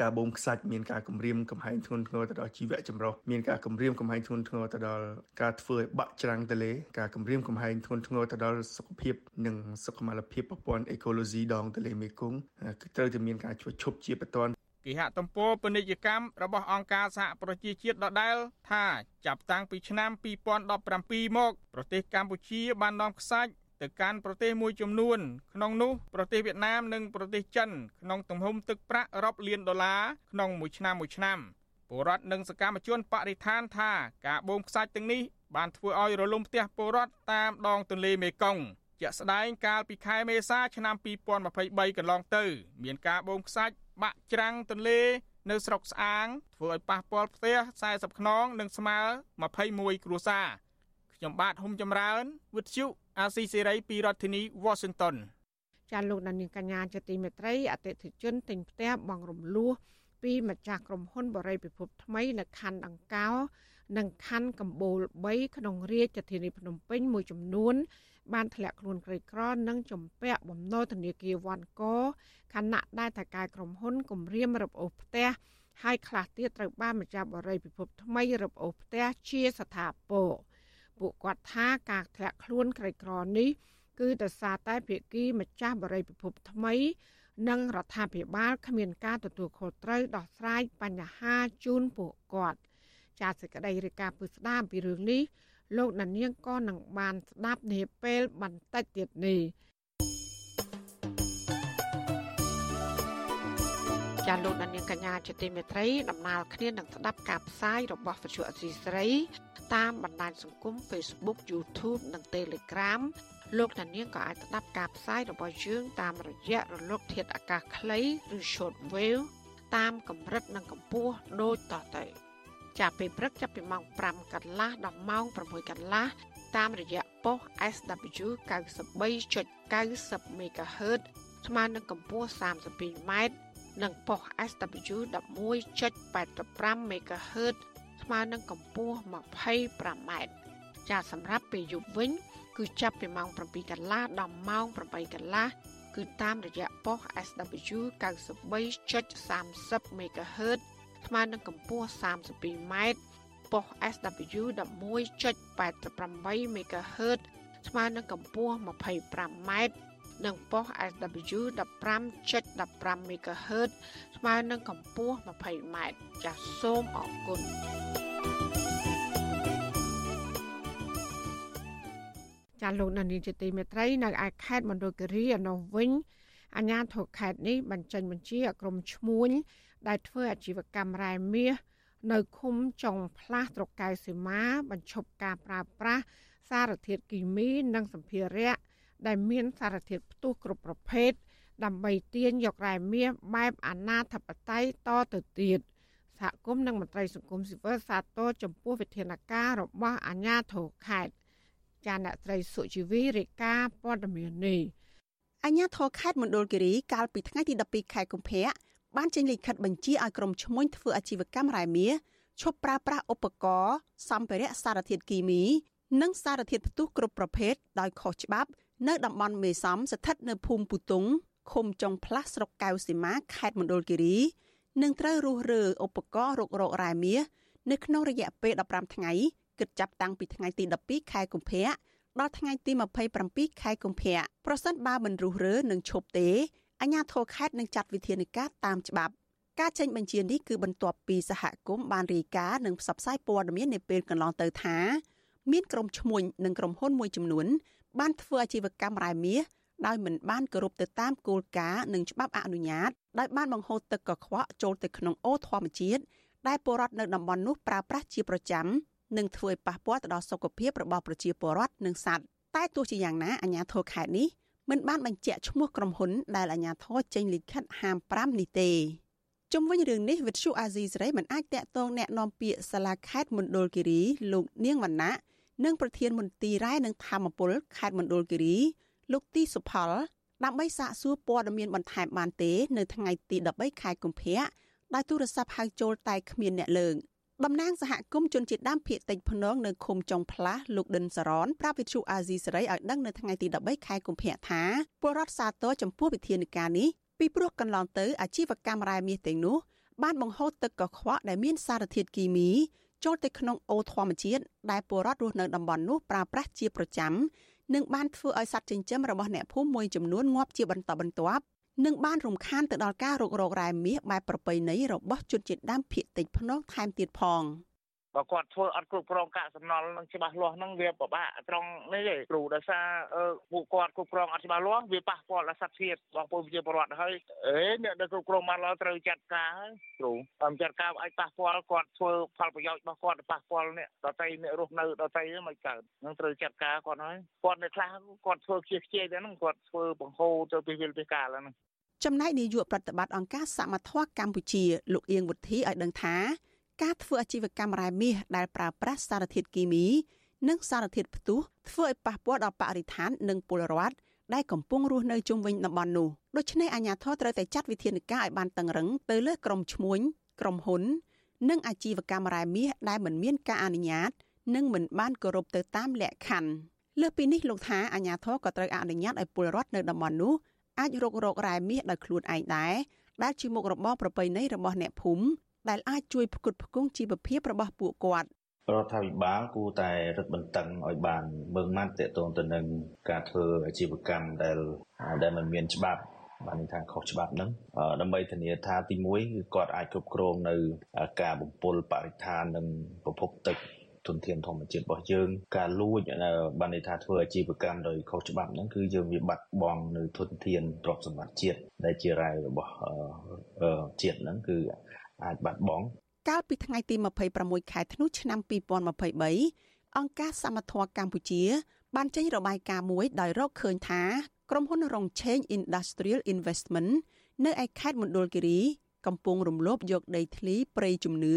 ការបូមខ្សាច់មានការគំរាមកំហែងធ្ងន់ធ្ងរទៅដល់ជីវៈចម្រុះមានការគំរាមកំហែងធ្ងន់ធ្ងរទៅដល់ការធ្វើឲ្យបាក់ច្រាំងទន្លេការគំរាមកំហែងធ្ងន់ធ្ងរទៅដល់សុខភាពនិងសុខុមាលភាពប្រព័ន្ធអេកូឡូស៊ីដងទន្លេមេគង្គគឺត្រូវតែមានការជួសជុបជាបន្ទាន់គេហទំព័រពាណិជ្ជកម្មរបស់អង្គការសហប្រជាជាតិដដែលថាចាប់តាំងពីឆ្នាំ2017មកប្រទេសកម្ពុជាបាននាំខ្សាច់ទៅកាន់ប្រទេសមួយចំនួន ក្នុងនោះប្រទេសវៀតណាមនិងប្រទេសចិនក្នុងទំហំទឹកប្រាក់រាប់លានដុល្លារក្នុងមួយឆ្នាំមួយឆ្នាំពលរដ្ឋនិងសកម្មជនបរិស្ថានថាការបូមខ្សាច់ទាំងនេះបានធ្វើឲ្យរលំផ្ទះពលរដ្ឋតាមដងទន្លេមេគង្គជាក់ស្ដែងកាលពីខែមេសាឆ្នាំ2023កន្លងទៅ មានការបូមខ្សាច់ បាក់ច្រាំងទន្លេ នៅស្រុកស្អាងធ្វើឲ្យប៉ះពាល់ផ្ទះ40ខ្នងនិងស្មើ21គ្រួសារខ្ញុំបាទហុំចម្រើនវិទ្យុអាស៊ីសេរីពីរដ្ឋធានី Washington ចាលោកដានីកញ្ញាជាទីមេត្រីអតិថិជនទិញផ្ទះបងរំលោះពីម្ចាស់ក្រុមហ៊ុនបរិយាពិភពថ្មីនៅខណ្ឌដង្កោនិងខណ្ឌកម្ពូល3ក្នុងរាជធានីភ្នំពេញមួយចំនួន បានធ្លាក់ខ្លួនក្រីក្រនិងចំពាក់បំណុលធនាគារវ៉ាន់កខណៈដែលតកែក្រុមហ៊ុនគម្រាមរឹបអូសផ្ទះហើយខ្លះទៀតត្រូវបានម្ចាស់បរិយាពិភពថ្មីរឹបអូសផ្ទះជាស្ថាពរពួកគាត់ថាការធ្លាក់ខ្លួនក្រីក្រនេះគឺដោយសារតែភាគីម្ចាស់បរិយាពិភពថ្មី និងរដ្ឋាភិបាលគ្មានការទទួលខុសត្រូវដោះស្រាយបញ្ហាជូនពួកគាត់ចាសសេចក្តីរាយការណ៍ពឹស្ដាមពីរឿងនេះ លោកដានៀងក៏នឹងបានស្ដាប់នាពេលបន្តិចទៀតនេះចាលោកនាងកញ្ញាជាទីមេត្រីដំណើរគ្នានឹងស្ដាប់ការផ្សាយរបស់វិទ្យុអសីស្រីតាមបណ្ដាញសង្គម Facebook YouTube និង Telegram លោកនាងក៏អាចស្ដាប់ការផ្សាយរបស់យើងតាមរយៈរលក ធាតុអាកាសខ្លីឬ Shortwave តាមកម្រិតនិងកម្ពស់ដូចតទៅ ចាប់ពីព្រឹកចាប់ពីម៉ោង5កន្លះដល់ម៉ោង6កន្លះតាមរយៈប៉ុស SW 93.90 MHz ស្មើនឹងកម្ពស់ 32m និងប៉ុស SW 11.85 MHz ស្មើនឹងកម្ពស់ 25m ចាសម្រាប់ពេលយប់វិញ គឺចាប់ពីម៉ោង7កន្លះដល់ម៉ោង8កន្លះគឺតាមរយៈប៉ុស SW 93.30 MHz ស្មើនឹងកម្ពស់ 32m ប៉ុស SW 11.88 MHz ស្មើនឹងកម្ពស់ 25m និងប៉ុស SW 15.15 MHz ស្មើនឹងកម្ពស់ 20m ចាសសូមអរគុណចាលោកនានីជាទីមេត្រីនៅឯខេត្តមណ្ឌលគិរីឯនោះវិញអាជ្ញាធរខេត្តនេះបញ្ចេញបញ្ជាឲ្យក្រុមឈ្មួញ ដែលធ្វើអាជីវកម្មរ៉ែមាសនៅឃុំចុងផ្លាស់ត្រកែសីមាបញ្ឈប់ការប្រើប្រាស់សារធាតុគីមីនិងសម្ភារៈដែលមានសារធាតុផ្ទុះគ្រប់ប្រភេទដើម្បីទាញយករ៉ែមាសបែបអាណាធិបតេយ្យតទៅទៀតសហគមន៍និងមន្ត្រីសង្គមស៊ីវិលសាទរចំពោះវិធានការរបស់អាជ្ញាធរខេត្តចាអ្នកស្រីសុជីវីរាយការណ៍ព័ត៌មាននេះអាជ្ញាធរខេត្តមណ្ឌលគិរីកាលពីថ្ងៃទី12ខែកុម្ភៈ បានចេញលិខិតបញ្ជាឲ្យក្រុមឈ្មួញធ្វើអាជីវកម្មរ៉ែមាសឈប់ប្រើប្រាស់ឧបករណ៍សម្ភារៈសារធាតុគីមី និងសារធាតុផ្ទុះគ្រប់ប្រភេទដោយខុសច្បាប់ នៅតំបន់មេសំស្ថិតនៅភូមិពុទុងឃុំចុងផ្លាស់ស្រុកកៅសីមាខេត្តមណ្ឌលគិរីនឹងត្រូវរុះរើឧបករណ៍រុករករ៉ែមាសនៅក្នុងរយៈពេល15ថ្ងៃគិតចាប់តាំងពីថ្ងៃទី12ខែកុម្ភៈដល់ថ្ងៃទី27ខែកុម្ភៈប្រសិនបើមិនរុះរើនឹងឈប់ទេ អាជ្ញាធរខេត្តនឹងចាត់វិធានការតាមច្បាប់ការចេញបញ្ជានេះគឺបន្ទាប់ពីសហគមន៍បានរាយការណ៍និងផ្សព្វផ្សាយព័ត៌មាននាពេលកន្លងទៅថាមានក្រុមឈ្មួញនិងក្រុមហ៊ុនមួយចំនួន បានធ្វើអាជីវកម្មរ៉ែមាសដោយមិនបានគោរពទៅតាមគោលការណ៍និងច្បាប់អនុញ្ញាតដោយបានបង្ហូរទឹកកខ្វក់ចូលទៅក្នុងអូរធម្មជាតិដែលពលរដ្ឋនៅតំបន់នោះប្រើប្រាស់ជាប្រចាំនិងធ្វើឲ្យប៉ះពាល់ទៅដល់សុខភាពរបស់ប្រជាពលរដ្ឋនិងសត្វតែទោះជាយ៉ាងណាអាជ្ញាធរខេត្តនេះ មិនបានបញ្ជាក់ឈ្មោះក្រុមហ៊ុនដែលអាជ្ញាធរចេញលិខិតហាម5នេះទេជុំវិញរឿងនេះវិទ្យុអាស៊ីសេរីមិនអាចតាក់ទងแนะនាំពាក្យសាលាខេត្តមណ្ឌលគិរីលោកនាងវណ្ណៈនិងប្រធានមន្ទីររ៉ែនិងធម្មពលខេត្តមណ្ឌលគិរីលោកទីសុផលដើម្បីសាកសួរព័ត៌មានបន្ថែមបានទេ នៅថ្ងៃទី13ខែកុម្ភៈដោយទូរស័ព្ទហៅចូលតែគ្មានអ្នកលើក តំណាងសហគមន៍ជនជាតិដើមភាគតិចភ្នងនៅឃុំចុងផ្លាស់លោកដិនសរនប្រាប់វិទ្យុអាស៊ីសេរីឲ្យដឹងនៅថ្ងៃទី13ខែកុម្ភៈថាពលរដ្ឋសាទរចំពោះវិធានការនេះពីព្រោះកន្លងទៅអាជីវកម្មរ៉ែមាសទាំងនោះបានបង្ហូរទឹកកខ្វក់ដែលមានសារធាតុគីមីចូលទៅក្នុងអូរធម្មជាតិដែលពលរដ្ឋរស់នៅតំបន់នោះប្រើប្រាស់ជាប្រចាំនិងបានធ្វើឲ្យសត្វចិញ្ចឹមរបស់អ្នកភូមិមួយចំនួនងាប់ជាបន្តបន្ទាប់ និងបានរំខានទៅដល់ការរករករ៉ែមាសបែបប្រពៃណីរបស់ជនជាតិដើមភាគតិចភ្នងថែមទៀតផង។ បើគាត់ធ្វើអត់គ្រប់គ្រងកាកសំណល់នឹងច្បាស់លាស់ហ្នឹងវាពិបាកត្រង់នេះទេគ្រូដោយសារពួកគាត់គ្រប់គ្រងអត់ច្បាស់លាស់វាប៉ះពាល់ដល់សត្វជាតិបងប្អូនប្រជាពលរដ្ឋហើយអេអ្នកដែលគ្រប់គ្រងបានឡើយត្រូវចាត់ការហើយគ្រូតាមចាត់ការអាចប៉ះពាល់គាត់ធ្វើផលប្រយោជន៍របស់គាត់ប៉ះពាល់អ្នកដតីអ្នករស់នៅដតីមិនកើតនឹងត្រូវចាត់ការគាត់ហើយគាត់នៅខ្លះគាត់ធ្វើខ្ជិះខ្ជាយទៅហ្នឹងគាត់ធ្វើបង្ហូរទៅពីវិលពីកាលហ្នឹងចំណែកនាយកប្រតិបត្តិអង្គការសមត្ថៈកម្ពុជាលោកអៀងវុធីឲ្យដឹងថា ការធ្វើអាជីវកម្មរ៉ែមាសដែលប្រើប្រាស់សារធាតុគីមី និងសារធាតុផ្ទុះធ្វើឲ្យប៉ះពាល់ដល់បរិស្ថាននិងពលរដ្ឋដែលកំពុងរស់នៅជុំវិញតំបន់នោះដូច្នេះអាជ្ញាធរត្រូវតែចាត់វិធានការឲ្យបានតឹងរឹងទៅលើក្រុមឈ្មួញក្រុមហ៊ុន និងអាជីវកម្មរ៉ែមាសដែលមិនមានការអនុញ្ញាត និងមិនបានគោរពទៅតាមលក្ខខណ្ឌលើសពីនេះលោកថាអាជ្ញាធរក៏ត្រូវអនុញ្ញាតឲ្យពលរដ្ឋនៅតំបន់នោះអាចរករករ៉ែមាសដោយខ្លួនឯងដែរដែលជាមុខរបរប្រពៃណីរបស់អ្នកភូមិ ដែលអាចជួយផ្គត់ផ្គង់ជីវភាពរបស់ពួកគាត់រដ្ឋាភិបាលគួរតែរឹតបន្តឹងឲ្យបានមើងម៉ាត់តកតងទៅនឹងការធ្វើអាជីវកម្មដែលដែលមិនមានច្បាប់បានន័យថាខុសច្បាប់ហ្នឹងដើម្បីធានាថាទី1គឺគាត់អាចគ្រប់គ្រងនៅការបំពុលបរិស្ថាននិងប្រភពទឹកធនធានធម្មជាតិរបស់យើងការលួចបានន័យថាធ្វើអាជីវកម្មដោយខុសច្បាប់ហ្នឹងគឺយើងវាបាត់បង់នៅធនធានទ្រព្យសម្បត្តិជាតិដែលជារ៉ែរបស់ជាតិហ្នឹងគឺ អាចបាត់បង់កាលពីថ្ងៃទី26ខែធ្នូឆ្នាំ2023អង្គការសមត្ថៈកម្ពុជា បានចេញរបាយការណ៍មួយដោយរកឃើញថាក្រុមហ៊ុនរងឆេង Industrial Investment នៅឯខេត្តមណ្ឌលគិរីកំពុងរំលោភយកដីធ្លីព្រៃជំនឿ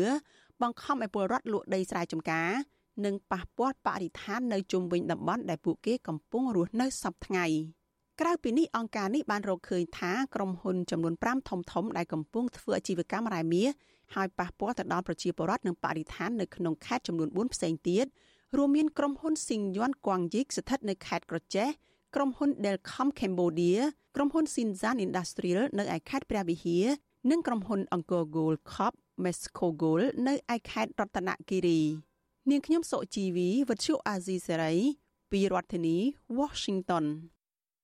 បង្ខំឲ្យពលរដ្ឋលក់ដីស្រែចម្ការ និងប៉ះពាល់បរិស្ថាននៅជុំវិញតំបន់ដែលពួកគេកំពុងរស់នៅសពថ្ងៃ ក្រៅពីនេះអង្គការនេះបានរកឃើញថាក្រុមហ៊ុនចំនួន5ធំធំដែលកំពុងធ្វើអាជីវកម្មរ៉ែមាសហើយប៉ះពាល់ទៅដល់ប្រជាពលរដ្ឋនិងបរិស្ថាននៅក្នុងខេត្តចំនួន4ផ្សេងទៀតរួមមានក្រុមហ៊ុនស៊ីងយ័នគួងយីកស្ថិតនៅខេត្តក្រចេះក្រុមហ៊ុន Delcom Cambodia ក្រុមហ៊ុន Sinzan Industrial នៅឯខេត្តព្រះវិហារនិងក្រុមហ៊ុន Angkor Gold Corp Mesco Gold នៅឯខេត្តរតនគិរីនាងខ្ញុំសុជីវីវិទ្យុអាស៊ីសេរីពីរដ្ឋធានី Washington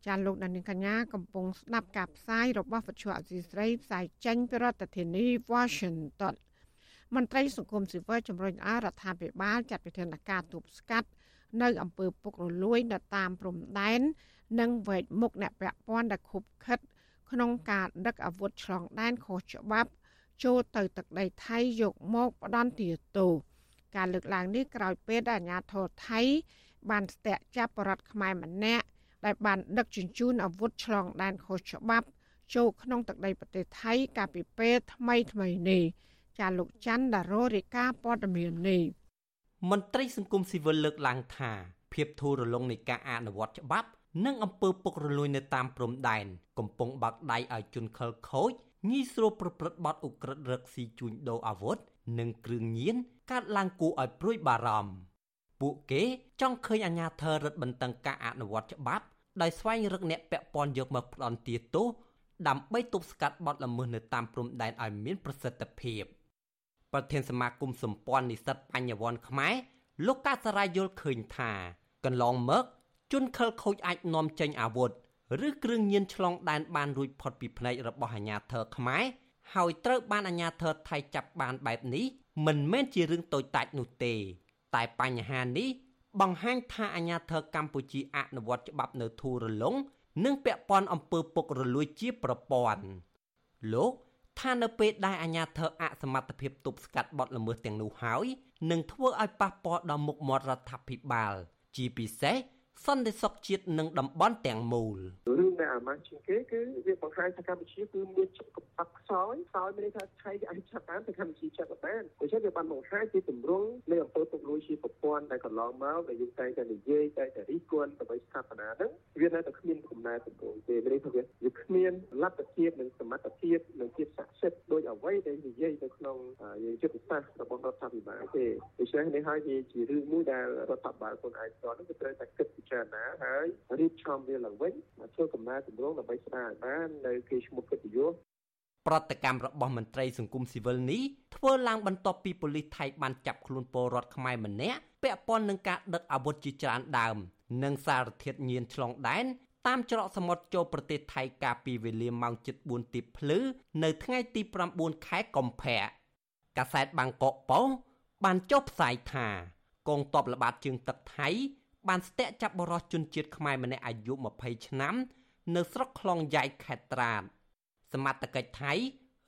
ចាលោកដានីកញ្ញាកំពុងស្ដាប់ការផ្សាយរបស់វិទ្យុអាស៊ីសេរីផ្សាយចេញពីរដ្ឋធានី Washington មន្ត្រីសង្គមស៊ីវិលជំរុញឲ្យរដ្ឋាភិបាលចាត់វិធានការទប់ស្កាត់នៅអំពើពុករលួយនៅតាមព្រំដែន និងវែកមុខអ្នកពាក់ព័ន្ធដែលខុបខិត ក្នុងការដឹកអាវុធឆ្លងដែនខុសច្បាប់ ចូលទៅទឹកដីថៃយកមកផ្ដន់ទាទោការលើកឡើងនេះក្រោយពេលដែលអាជ្ញាធរថៃ បានស្ទាក់ចាប់បរដ្ឋខ្មែរម្នាក់ ដែលបានដឹកជញ្ជូនអាវុធឆ្លងដែនខុសច្បាប់ចូលក្នុងទឹកដីប្រទេសថៃកាលពីពេលថ្មីថ្មីនេះចាលោកច័ន្ទដារ៉ូរាយការណ៍ព័ត៌មាននេះមន្ត្រីសង្គមស៊ីវិលលើកឡើងថាភាពធូររលុងនៃការអនុវត្តច្បាប់និងអំពើពុករលួយនៅតាមព្រំដែនកំពុងបើកដៃឲ្យជនខិលខូចងាយស្រួលប្រព្រឹត្តបទឧក្រិដ្ឋរកស៊ីជួញដូរអាវុធនិងគ្រឿងញៀនកាត់ឡើងគួរឲ្យព្រួយបារម្ភពួកគេចង់ឃើញអាជ្ញាធររឹតបន្តឹងការអនុវត្តច្បាប់ ដោយស្វែងរកអ្នកពាក់ព័ន្ធយកមកផ្ដន់ទាទោសដើម្បីទប់ស្កាត់បទល្មើសនៅតាមព្រំដែនឲ្យមានប្រសិទ្ធភាពប្រធានសមាគមសម្ព័ន្ធនិស្សិតបញ្ញវន្តខ្មែរលោកកាសរាយយល់ឃើញថាកន្លងមកជនខិលខូចអាចនាំចេញអាវុធឬគ្រឿងញៀនឆ្លងដែនបានរួចផុតពីភ្នែករបស់អាជ្ញាធរខ្មែរហើយត្រូវបានអាជ្ញាធរថៃចាប់បានបែបនេះមិនមែនជារឿងតូចតាចនោះទេ តែបញ្ហានេះ បង្ហាញថាអាញាធរកម្ពុជាអនុវត្តច្បាប់នៅធូររលុងនិងពាក់ព័ន្ធអំពើពុករលួយជាប្រព័ន្ធលោកថានៅពេលដែលអាញាធរអសមត្ថភាពទប់ស្កាត់បទល្មើសទាំងនោះហើយនឹងធ្វើឲ្យប៉ះពាល់ដល់មុខមាត់រដ្ឋាភិបាល ជាពិសេស សន្តិសុខជាតិនិងតំបន់ទាំងមូលរឿងដែលអាម៉ាស់ជាងគេគឺវាបង្ហាញថាកម្ពុជាគឺមានចិត្តកំបាក់ខ្សោយខ្សោយមានន័យថាថៃគេអាចចាប់បានតែកម្ពុជាចាប់បានដូច្នេះវាបានបង្ហាញពីទម្រង់នៃអំពើពុករលួយជាប្រព័ន្ធដែលកន្លងមកដែលយើងតែតែនិយាយតែតែរិះគន់ដើម្បីស្ថាបនាហ្នឹងវានៅតែគ្មានកំណែទម្រង់ទេមានន័យថាវាវាគ្មានលទ្ធភាពនិងសមត្ថភាពនិងភាពស័ក្តិសិទ្ធិដោយអ្វីដែលនិយាយនៅក្នុងយុទ្ធសាស្ត្ររបស់រដ្ឋាភិបាលទេដូច្នេះនេះហើយវាជារឿងមួយដែលរដ្ឋាភិបាលខ្លួនឯងផ្ទាល់នឹងវាត្រូវតែគិតពិចារណាហើយរៀបចំវាឡើងវិញធ្វើកំណែទម្រង់ដើម្បីស្ដារឲ្យបាននៅគេឈ្មោះកិត្តិយសប្រតិកម្មរបស់មន្ត្រីសង្គមស៊ីវិលនេះធ្វើឡើងបន្ទាប់ពីប៉ូលីសថៃបានចាប់ខ្លួនពលរដ្ឋខ្មែរម្នាក់ពាក់ព័ន្ធនឹងការដឹកអាវុធជាច្រើនដើម និងសារធាតុញៀនឆ្លងដែនតាមច្រកសមុទ្រចូលប្រទេសថៃកាលពីវេលាម៉ោង7:04ទីភ្លឺនៅថ្ងៃទី9ខែកុម្ភៈកាសែតបាងកកប៉ុស្តិ៍បានចុះផ្សាយថាកងទ័ពល្បាតជើងទឹកថៃ បានស្ទាក់ចាប់បរិសុជនជាតិខ្មែរម្នាក់អាយុ20ឆ្នាំ នៅស្រុកខ្លងយ៉ៃខេត្តត្រាតសមត្ថកិច្ចថៃ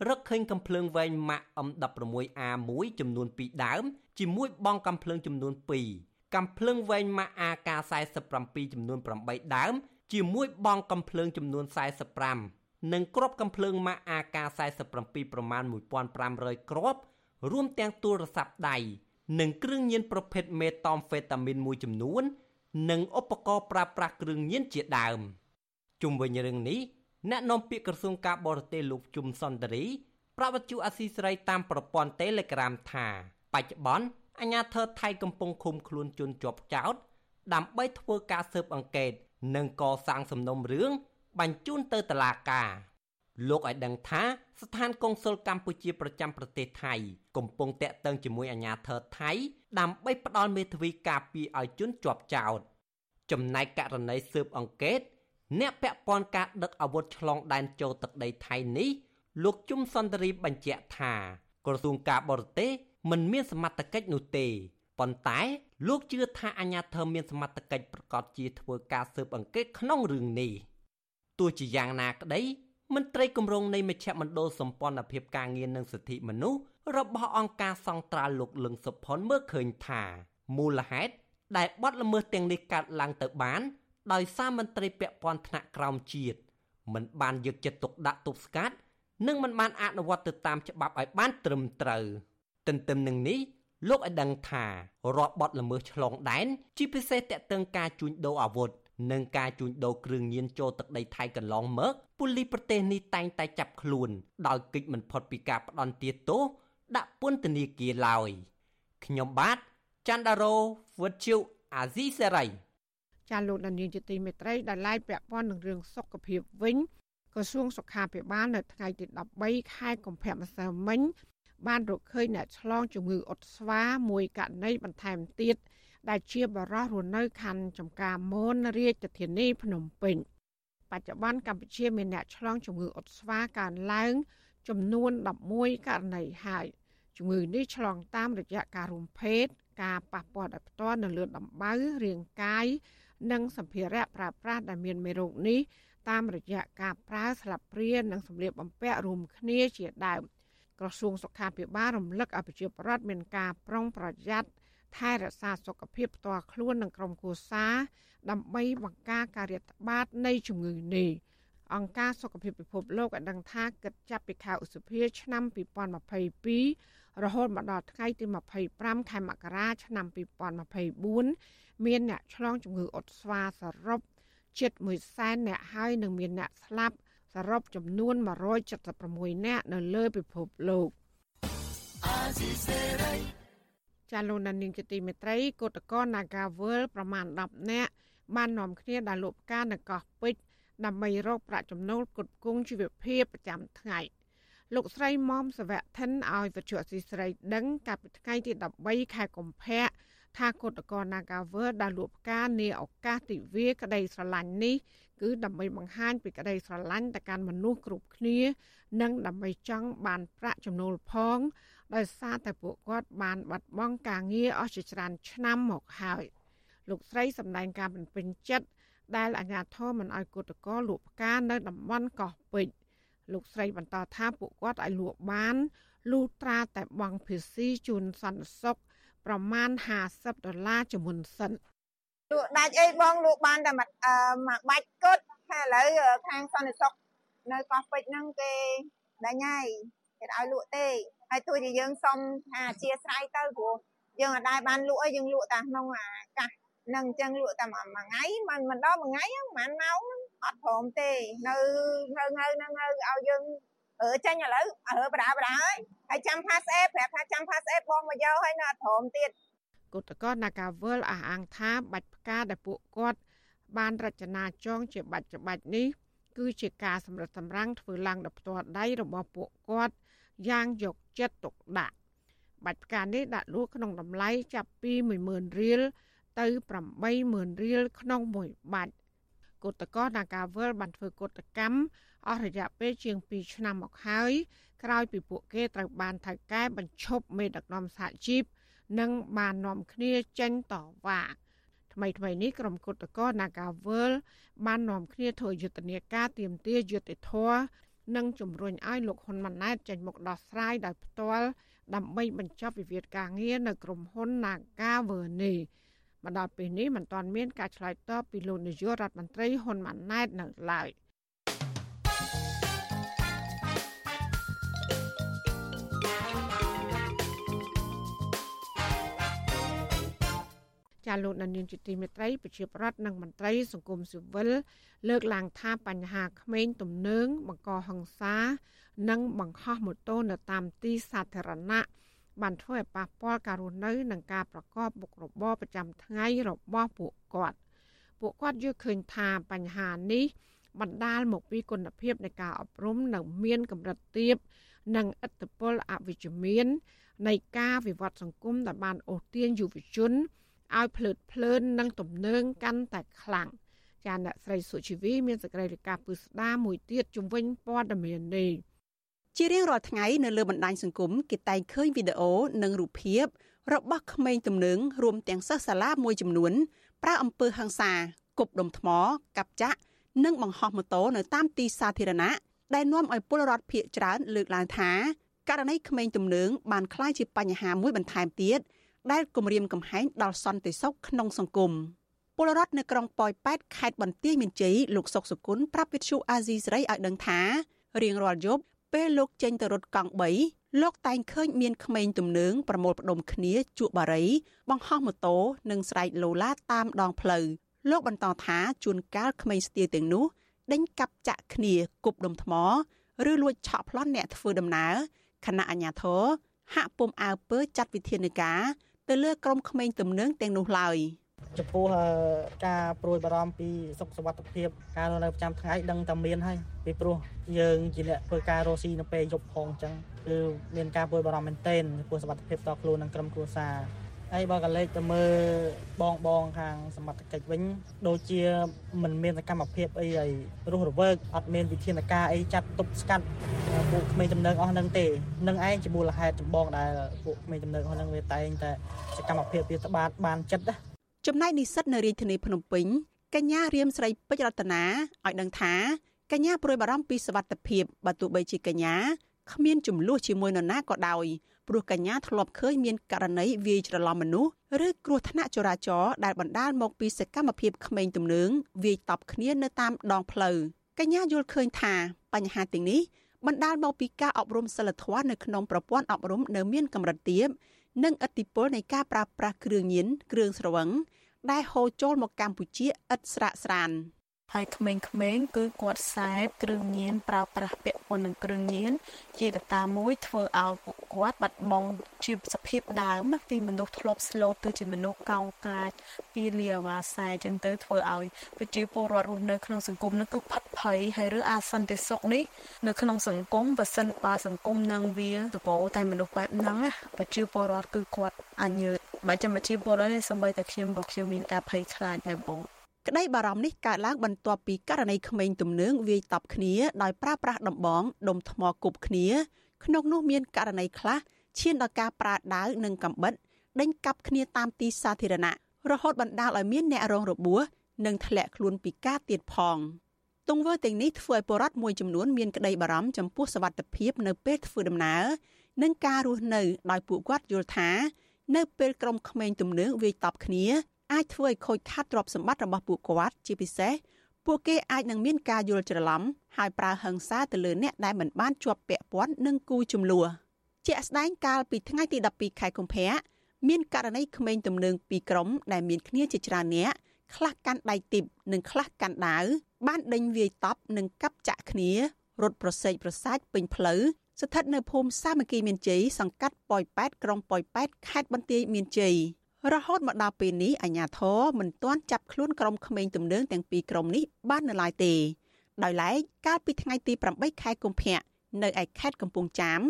រកឃើញកំភ្លើងវែងម៉ាក់ M16A1 ចំនួន2ដើមជាមួយបងកំភ្លើងចំនួន2កំភ្លើងវែងម៉ាក់ AK47 ចំនួន8ដើមជាមួយបងកំភ្លើងចំនួន45និងគ្រាប់កំភ្លើងម៉ាក់ AK47 ប្រមាណ1500គ្រាប់រួមទាំងទូរស័ព្ទដៃនិងគ្រឿងញៀនប្រភេទមេតាំហ្វេតាមីនមួយចំនួន និងឧបករណ៍ប្រើប្រាស់គ្រឿងញៀនជាដើមជុំវិញរឿងនេះអ្នកនាំពាក្យក្រសួងការបរទេសលោកជុំសន្តិរីប្រាប់វិទ្យុអាស៊ីសេរីតាមប្រព័ន្ធ Telegram ថាបច្ចុប្បន្នអាជ្ញាធរថៃកំពុងឃុំខ្លួនជនជាប់ចោតដើម្បីធ្វើការស៊ើបអង្កេត និងកសាងសំណុំរឿងបញ្ជូនទៅតុលាការលោកឲ្យដឹងថាស្ថានកុងស៊ុលកម្ពុជាប្រចាំប្រទេសថៃ កំពុងតាក់ទងជាមួយអាជ្ញាធរថៃ ដើម្បីផ្ដល់មេធាវីការពារឲ្យជនជាប់ចោតចំណែកករណីស៊ើបអង្កេត អ្នកពាក់ព័ន្ធការដឹកអាវុធឆ្លងដែនចូលទឹកដីថៃនេះលោកជុំសន្តិរីបញ្ជាក់ថាក្រសួងការបរទេសមិនមានសមត្ថកិច្ចនោះទេប៉ុន្តែលោកជឿថាអាញាធិបមានសមត្ថកិច្ចប្រកាសជាធ្វើការស៊ើបអង្កេតក្នុងរឿងនេះទោះជាយ៉ាងណាក្តីមន្ត្រីគម្រោងនៃមជ្ឈមណ្ឌលសម្ព័ន្ធភាពការងារនិងសិទ្ធិមនុស្ស របស់អង្គការសង្ត្រាល់លោកលឹងសុផុនមើលឃើញថាមូលហេតុដែលបទល្មើសទាំងនេះកើតឡើងទៅបាន ដោយសារមន្ត្រីពាក់ព័ន្ធថ្នាក់ក្រោមជាតិមិនបានយកចិត្តទុកដាក់ទប់ស្កាត់និងមិនបានអនុវត្តទៅតាមច្បាប់ឲ្យបានត្រឹមត្រូវទន្ទឹមនឹងនេះលោកឲ្យដឹងថារាល់បទល្មើសឆ្លងដែនជាពិសេសតាក់ទងការជួញដូរអាវុធនិងការជួញដូរគ្រឿងញៀនចូលទឹកដីថៃកន្លងមកប៉ូលីសប្រទេសនេះតែងតែចាប់ខ្លួន ដោយគិច្ចមិនផុតពីការផ្ដន់ទាទោស ដាក់ពន្ធនាគារឡើយខ្ញុំបាទច័ន្ទដារោវុទ្ធុអាស៊ីសេរីចាលោកដានៀងជាទីមេត្រីដែលឡាយពាក់ព័ន្ធនឹងរឿងសុខភាពវិញក្រសួងសុខាភិបាលនៅថ្ងៃទី13ខែកុម្ភៈម្សិលមិញបានរកឃើញអ្នកឆ្លងជំងឺអុតស្វាមួយករណីបន្ថែមទៀតដែលជាបរិះរស់នៅខណ្ឌចំការមនរាជធានីភ្នំពេញបច្ចុប្បន្នកម្ពុជាមានអ្នកឆ្លងជំងឺអុតស្វាកើនឡើង ចំនួន11ករណីហើយ ជំងឺនេះឆ្លងតាមរយៈការរួមភេទការប៉ះពាល់ដោយផ្ទាល់នៅលើដំបៅរាងកាយនិងសម្ភារៈប្រើប្រាស់ដែលមានមេរោគនេះតាមរយៈការប្រើស្លាបព្រានិងសម្លៀកបំពាក់រួមគ្នាជាដើមក្រសួងសុខាភិបាលរំលឹកឲ្យប្រជាពលរដ្ឋមានការប្រុងប្រយ័ត្នថែរក្សាសុខភាពផ្ទាល់ខ្លួននិងក្រុមគ្រួសារដើម្បីបង្ការការរាតត្បាតនៃជំងឺនេះអង្គការសុខភាពពិភពលោកបានដឹងថាគិតចាប់ពីខែឧសភាឆ្នាំ2022 រហូតមកដល់ថ្ងៃទី25ខែមករាឆ្នាំ2024មានអ្នកឆ្លងជំងឺអុតស្វាសរុបជិត1សែនអ្នកហើយនិងមានអ្នកស្លាប់សរុបចំនួន176នាក់នៅលើពិភពលោកចាលោកនានីជាទីមេត្រីកោតកល Nagawal ប្រមាណ10នាក់បាននាំគ្នាដល់លូបការនៅកោះពេជ្រដើម្បីរកប្រាក់ចំណូលផ្គត់ផ្គង់ជីវភាពប្រចាំថ្ងៃ លោកស្រីមុំសវៈថិនឲ្យវិទ្យុអស៊ីស្រីដឹងកាលពីថ្ងៃទី13ខែកុម្ភៈថាកោតក្រ Nagaver ដែលលួចផ្កានាឱកាសទិវាក្តីស្រឡាញ់នេះគឺដើម្បីបង្ហាញពីក្តីស្រឡាញ់ទៅកាន់មនុស្សគ្រប់គ្នា និងដើម្បីចង់បានប្រាក់ចំណូលផងដោយសារតែពួកគាត់បានបាត់បង់ការងារអស់ជាច្រើនឆ្នាំមកហើយលោកស្រីសម្ដែងការមិនពេញចិត្តដែលអាជ្ញាធរមិនអោយគឧតកោលក់ផ្កានៅតំបន់កោះពេជ្រ លោកស្រីបន្តថាពួកគាត់អាចលក់បានលុះត្រាតែបង់ភាសីជូនសន្តិសុខប្រមាណ50ដុល្លារជាមុនសិនលក់ដាច់អីបងលក់បានតែមួយបាច់គត់តែឥឡូវខាងសន្តិសុខនៅកោះពេជ្រហ្នឹងគេដាច់ហើយគេឲ្យលក់ទេហើយទោះជាយើងសុំថាអធិស្ឋានទៅព្រោះយើងអត់ដែរបានលក់អីយើងលក់តែក្នុងអាកាសនឹងអញ្ចឹងលក់តែមួយថ្ងៃមិនមិនដល់មួយថ្ងៃហ្នឹងប្រហែលម៉ោងហ្នឹង អត់ព្រមទេនៅនៅនៅនៅឲ្យយើងអឺចាញ់ឥឡូវអើបដាបដាហើយហើយចាំផាសអេប្រាប់ថាចាំផាសអេបងមកយកហើយនៅអត់ព្រមទៀតគតកោណាកាវលអះអាងថាបាច់ផ្កាដែលពួកគាត់បានរចនាចងជាបាច់ច្បាច់នេះ គឺជាការសម្រិតសម្រាំងធ្វើឡើងដោយផ្ទាល់ដៃរបស់ពួកគាត់យ៉ាងយកចិត្តទុកដាក់បាច់ផ្កានេះដាក់លក់ក្នុងតម្លៃចាប់ពី10000រៀលទៅ80000រៀលក្នុងមួយបាច់ គឧតកោនាការវលបានធ្វើកុតកម្មអស់រយៈពេលជាង2ឆ្នាំមកហើយក្រោយពីពួកគេត្រូវបានថៅកែបញ្ឈប់មេដឹកនាំសហជីពនិងបាននាំគ្នាចេញតវ៉ាថ្មីថ្មីនេះក្រុមគុតកោ Nagawal បាននាំគ្នាធ្វើយុទ្ធនាការទៀមទាយុទ្ធធរនិងជំរុញឲ្យលោកហ៊ុនម៉ាណែតចេញមុខដោះស្រាយដោយផ្ទាល់ដើម្បីបញ្ចប់វិវាទការងារនៅក្រុមហ៊ុន Nagawal នេះ មកដល់ពេលនេះមិនទាន់មានការឆ្លើយតបពីលោកនាយករដ្ឋមន្ត្រីហ៊ុនម៉ាណែតនៅឡើយចាលោកនានីជាទីមេត្រីប្រជាប្រដ្ឋនិងមន្ត្រីសង្គមស៊ីវិលលើកឡើងថាបញ្ហាក្មេងទំនើងបង្កហិង្សា និងបង្ហោះម៉ូតូនៅតាមទីសាធារណៈ បានធ្វើឲ្យប៉ះពាល់ការរស់នៅនិងការប្រកបមុខរបរប្រចាំថ្ងៃរបស់ពួកគាត់ពួកគាត់យល់ឃើញថាបញ្ហានេះបណ្ដាលមកពីគុណភាពនៃការអប់រំនៅមានកម្រិតទាបនិងឥទ្ធិពលអវិជ្ជមាននៃការវិវត្តសង្គមដែលបានអូសទាញយុវជនឲ្យភ្លើតភ្លើននិងទំនើងកាន់តែខ្លាំងចាអ្នកស្រីសុជីវីមានសេចក្តីរាយការណ៍ពឹស្ដាមួយទៀតជំវិញព័ត៌មាននេះ ជារៀងរាល់ថ្ងៃនៅលើបណ្ដាញសង្គមគេតែងឃើញវីដេអូនិងរូបភាពរបស់ក្មេងទំនើងរួមទាំងសិស្សសាលាមួយចំនួនប្រើអំពើហិង្សាគប់ដុំថ្ម កាប់ចាក់និងបង្ហោះម៉ូតូនៅតាមទីសាធារណៈដែលនាំឲ្យពលរដ្ឋភៀសច្រើនលើកឡើងថាករណីក្មេងទំនើងបានក្លាយជាបញ្ហាមួយបន្ថែមទៀតដែលគំរាមកំហែងដល់សន្តិសុខក្នុងសង្គមពលរដ្ឋនៅក្រុងប៉ោយប៉ែតខេត្តបន្ទាយមានជ័យលោកសុកសុគន្ធប្រាប់វិទ្យុអាស៊ីសេរីឲ្យដឹងថារៀងរាល់យប់ ពេលលោកចេញទៅរត់កង់3លោកតែងឃើញមានក្មេងទំនើងប្រមូលផ្ដុំគ្នាជក់បារី បង្ហោះម៉ូតូនិងស្រែកឡូឡាតាមដងផ្លូវលោកបន្តថាជួនកាលក្មេងស្ទាយទាំងនោះដេញកាប់ចាក់គ្នាគប់ដុំថ្មឬលួចឆក់ប្លន់អ្នកធ្វើដំណើរខណៈអាជ្ញាធរហាក់ពុំអើពើចាត់វិធានការទៅលើក្រុមក្មេងទំនើងទាំងនោះឡើយ ចំពោះការព្រួយបារម្ភពីសុខសុវត្ថិភាពការនៅប្រចាំថ្ងៃដឹងតែមានហើយពីព្រោះយើងជាអ្នកធ្វើការរស់ស៊ីនៅពេលយប់ផងអញ្ចឹងគឺមានការព្រួយបារម្ភមែនទែនចំពោះសុវត្ថិភាពតខ្លួននិងក្រុមគ្រួសារហើយបើកលេចទៅមើលបងបងខាងសមត្ថកិច្ចវិញ ដូចជាមិនមានសកម្មភាពអីឲ្យរស់រវើកអត់មានវិធានការអីចាត់ទប់ស្កាត់ពួកក្មេងចំណើងអស់នឹងទេនឹងឯងជាមូលហេតុចម្បងដែលពួកក្មេងចំណើងអស់នឹងវាតែងតែសកម្មភាពវាស្បាតបានចិត្តណា ចំណែកនិស្សិតនៅរាជធានីភ្នំពេញកញ្ញារៀមស្រីពេជ្ររតនាឲ្យដឹងថាកញ្ញាព្រួយបារម្ភពីសវត្ថិភាពបើទោះបីជាកញ្ញាគ្មានចំនួនជាមួយនរណាក៏ដោយព្រោះកញ្ញាធ្លាប់ឃើញមានករណីវាយច្រឡំមនុស្សឬគ្រោះថ្នាក់ចរាចរណ៍ដែលបណ្ដាលមកពីសកម្មភាពក្មេងទំនើងវាយតប់គ្នានៅតាមដងផ្លូវកញ្ញាយល់ឃើញថាបញ្ហាទាំងនេះបណ្ដាលមកពីការអប់រំសិលធម៌នៅក្នុងប្រព័ន្ធអប់រំនៅមានកម្រិតទាប និងឥទ្ធិពលនៃការប្រើប្រាស់គ្រឿងញៀនគ្រឿងស្រវឹងដែលហូរចូលមកកម្ពុជាឥតស្រាកស្រាន។ ហើយក្មេងៗគឺគាត់ខ្សែគ្រឿងញៀនប្រើប្រាស់ពាក់ព័ន្ធនឹងគ្រឿងញៀនជាកត្តាមួយធ្វើឲ្យពួកគាត់បាត់បង់ជីវសភាពដើមពីមនុស្សធ្លាប់ស្លូតទៅជាមនុស្សកោងកាចពីលាវ៉ាសែចឹងទៅធ្វើឲ្យប្រជាពលរដ្ឋរស់នៅក្នុងសង្គមនោះគឺផិតភ័យហើយឬអាសន្តិសុខនេះនៅក្នុងសង្គមបើសិនបើសង្គមនឹងវាតពោតែមនុស្សបែបហ្នឹងប្រជាពលរដ្ឋគឺគាត់អញ្ញើតបើចាំប្រជាពលរដ្ឋនេះសម្បីតែខ្ញុំក៏ខ្ញុំមានការភ័យខ្លាចដែរបង ក្តីបារម្ភនេះកើតឡើងបន្ទាប់ពីករណីក្មេងទំនើងវាយតប់គ្នាដោយប្រើប្រាស់ដំបងដុំថ្មគប់គ្នា ក្នុងនោះមានករណីខ្លះឈានដល់ការប្រើដាវនិងកាំបិតដេញកាប់គ្នាតាមទីសាធារណៈរហូតបណ្ដាលឲ្យមានអ្នករងរបួសនិងធ្លាក់ខ្លួនពិការទៀតផងទង្វើទាំងនេះធ្វើឲ្យពលរដ្ឋមួយចំនួនមានក្តីបារម្ភចំពោះសវត្ថិភាពនៅពេលធ្វើដំណើរនិងការរស់នៅដោយពួកគាត់យល់ថា នៅពេលក្រុមក្មេងទំនើងវាយតប់គ្នា អាចធ្វើឲ្យខូចខាតទ្រព្យសម្បត្តិរបស់ពួកគាត់ជាពិសេសពួកគេអាចនឹងមានការយល់ច្រឡំហើយប្រើហិង្សាទៅលើអ្នកដែលមិនបានជាប់ពាក់ព័ន្ធនឹងគូចំនួនជាក់ស្ដែងកាលពីថ្ងៃទី12ខែកុម្ភៈមានករណីក្មេងទំនើងពីរក្រុមដែលមានគ្នាជាច្រើនអ្នកខ្លះកាន់ដៃទីបនិងខ្លះកាន់ដាវបានដេញវាយតប់និងកាប់ចាក់គ្នារត់ប្រសេកប្រសាច់ពេញផ្លូវស្ថិតនៅភូមិសាមគ្គីមានជ័យសង្កាត់ប៉ោយប៉ែតក្រុងប៉ោយប៉ែតខេត្តបន្ទាយមានជ័យ រហូតមកដល់ពេលនេះអាជ្ញាធរមិនទាន់ចាប់ខ្លួនក្រុមក្មេងទំនើងទាំងពីរក្រុមនេះបាននៅឡើយទេដោយឡែកកាលពីថ្ងៃទី8ខែកុម្ភៈនៅឯខេត្តកំពង់ចាម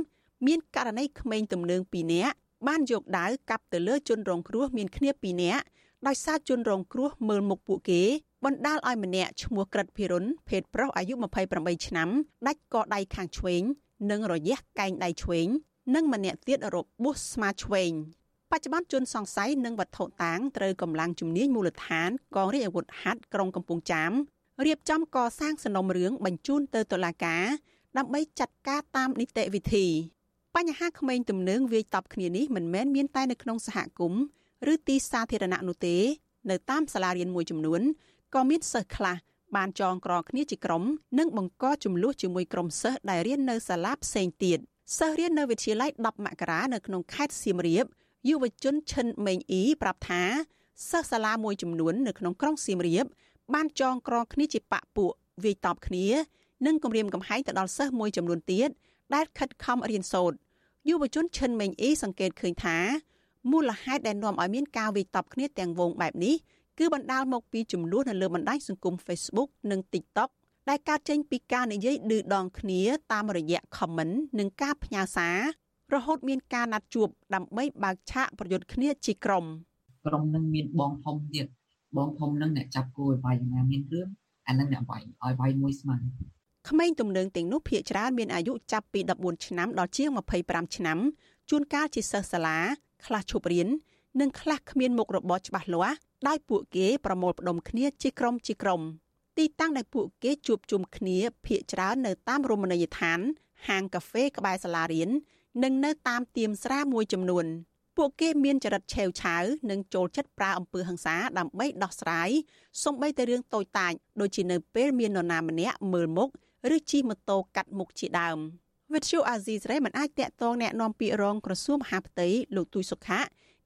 មានករណីក្មេងទំនើង2នាក់បានយកដាវកាប់ទៅលើជនរងគ្រោះមានគ្នា2នាក់ដោយសារជនរងគ្រោះមើលមុខពួកគេបណ្ដាលឲ្យម្នាក់ឈ្មោះក្រិតភិរុនភេទប្រុសអាយុ28ឆ្នាំដាច់កដៃខាងឆ្វេង និងរយះកែងដៃឆ្វេង និងម្នាក់ទៀតរបួសស្មាឆ្វេងប ច្ចុប្បន្នជនសង្ស័យនិងវត្ថុតាងត្រូវកម្លាំងជំនាញមូលដ្ឋានកងរាជអាវុធហត្ថក្រុងកំពង់ចាមរៀបចំកសាងសំណុំរឿងបញ្ជូនទៅតុលាការដើម្បីចាត់ការតាមនីតិវិធីបញ្ហាក្មេងទំនើងវាយតប់គ្នានេះមិនមែនមានតែនៅក្នុងសហគមន៍ឬទីសាធារណៈនោះទេ នៅតាមសាលារៀនមួយចំនួនក៏មានសិស្សខ្លះបានចងក្រគ្នាជាក្រុមនិងបង្កចំនួនជាមួយក្រុមសិស្សដែលរៀននៅសាលាផ្សេងទៀតសិស្សរៀននៅវិទ្យាល័យ10មករានៅក្នុងខេត្តសៀមរាប យុវជនឈិនមេងអ៊ីប្រាប់ថាសិស្សសាលាមួយចំនួននៅក្នុងក្រុងសៀមរាប បានចងក្រគ្នាជាបកពួកវាយតប់គ្នានិងគំរាមកំហែងទៅដល់សិស្សមួយចំនួនទៀតដែលខិតខំរៀនសូត្រយុវជនឈិនមេងអ៊ីសង្កេតឃើញថាមូលហេតុដែលនាំឲ្យមានការវាយតប់គ្នាទាំងវងបែបនេះគឺបណ្ដាលមកពីចំនួននៅលើបណ្ដាញសង្គម Facebook និង TikTok ដែលកើតចេញពីការនិយាយឌឺដងគ្នាតាមរយៈ comment និងការផ្ញើសារ រហូតមានការណាត់ជួបដើម្បីបើកឆាកប្រយុទ្ធគ្នាជាក្រុមក្រុមនឹងមានបងធំទៀតបងធំនឹងអ្នកចាប់គោឲ្យវាយណាមានរឿងអានឹងអ្នកវាយឲ្យវាយមួយស្មើក្មេងទំនើងទាំងនោះភាគច្រើនមានអាយុចាប់ពី14ឆ្នាំដល់ជាង25ឆ្នាំជួនកាលជាសិស្សសាលាខ្លះឈប់រៀននិងខ្លះគ្មានមុខរបរច្បាស់លាស់ដោយពួកគេប្រមូលផ្ដុំគ្នាជាក្រុមជាក្រុមទីតាំងដែលពួកគេជួបជុំគ្នាភ ieck ច្រើននៅតាមរមណីយដ្ឋាន ហាងកាហ្វេក្បែរសាលារៀន និងនៅតាមទៀមស្រាមួយចំនួនពួកគេមានចរិតឆេវឆាវនិងចូលចិត្តប្រើអំពើហិង្សាដើម្បីដោះស្រាយសូម្បីតែរឿងតូចតាចដូចជានៅពេលមាននរណាម្នាក់មើលមុខឬជិះម៉ូតូកាត់មុខជាដើមវិទ្យុអាស៊ីសេរីមិនអាចតាក់ទងแนะនាំពាក្យរងក្រសួងមហាផ្ទៃលោកទូចសុខៈ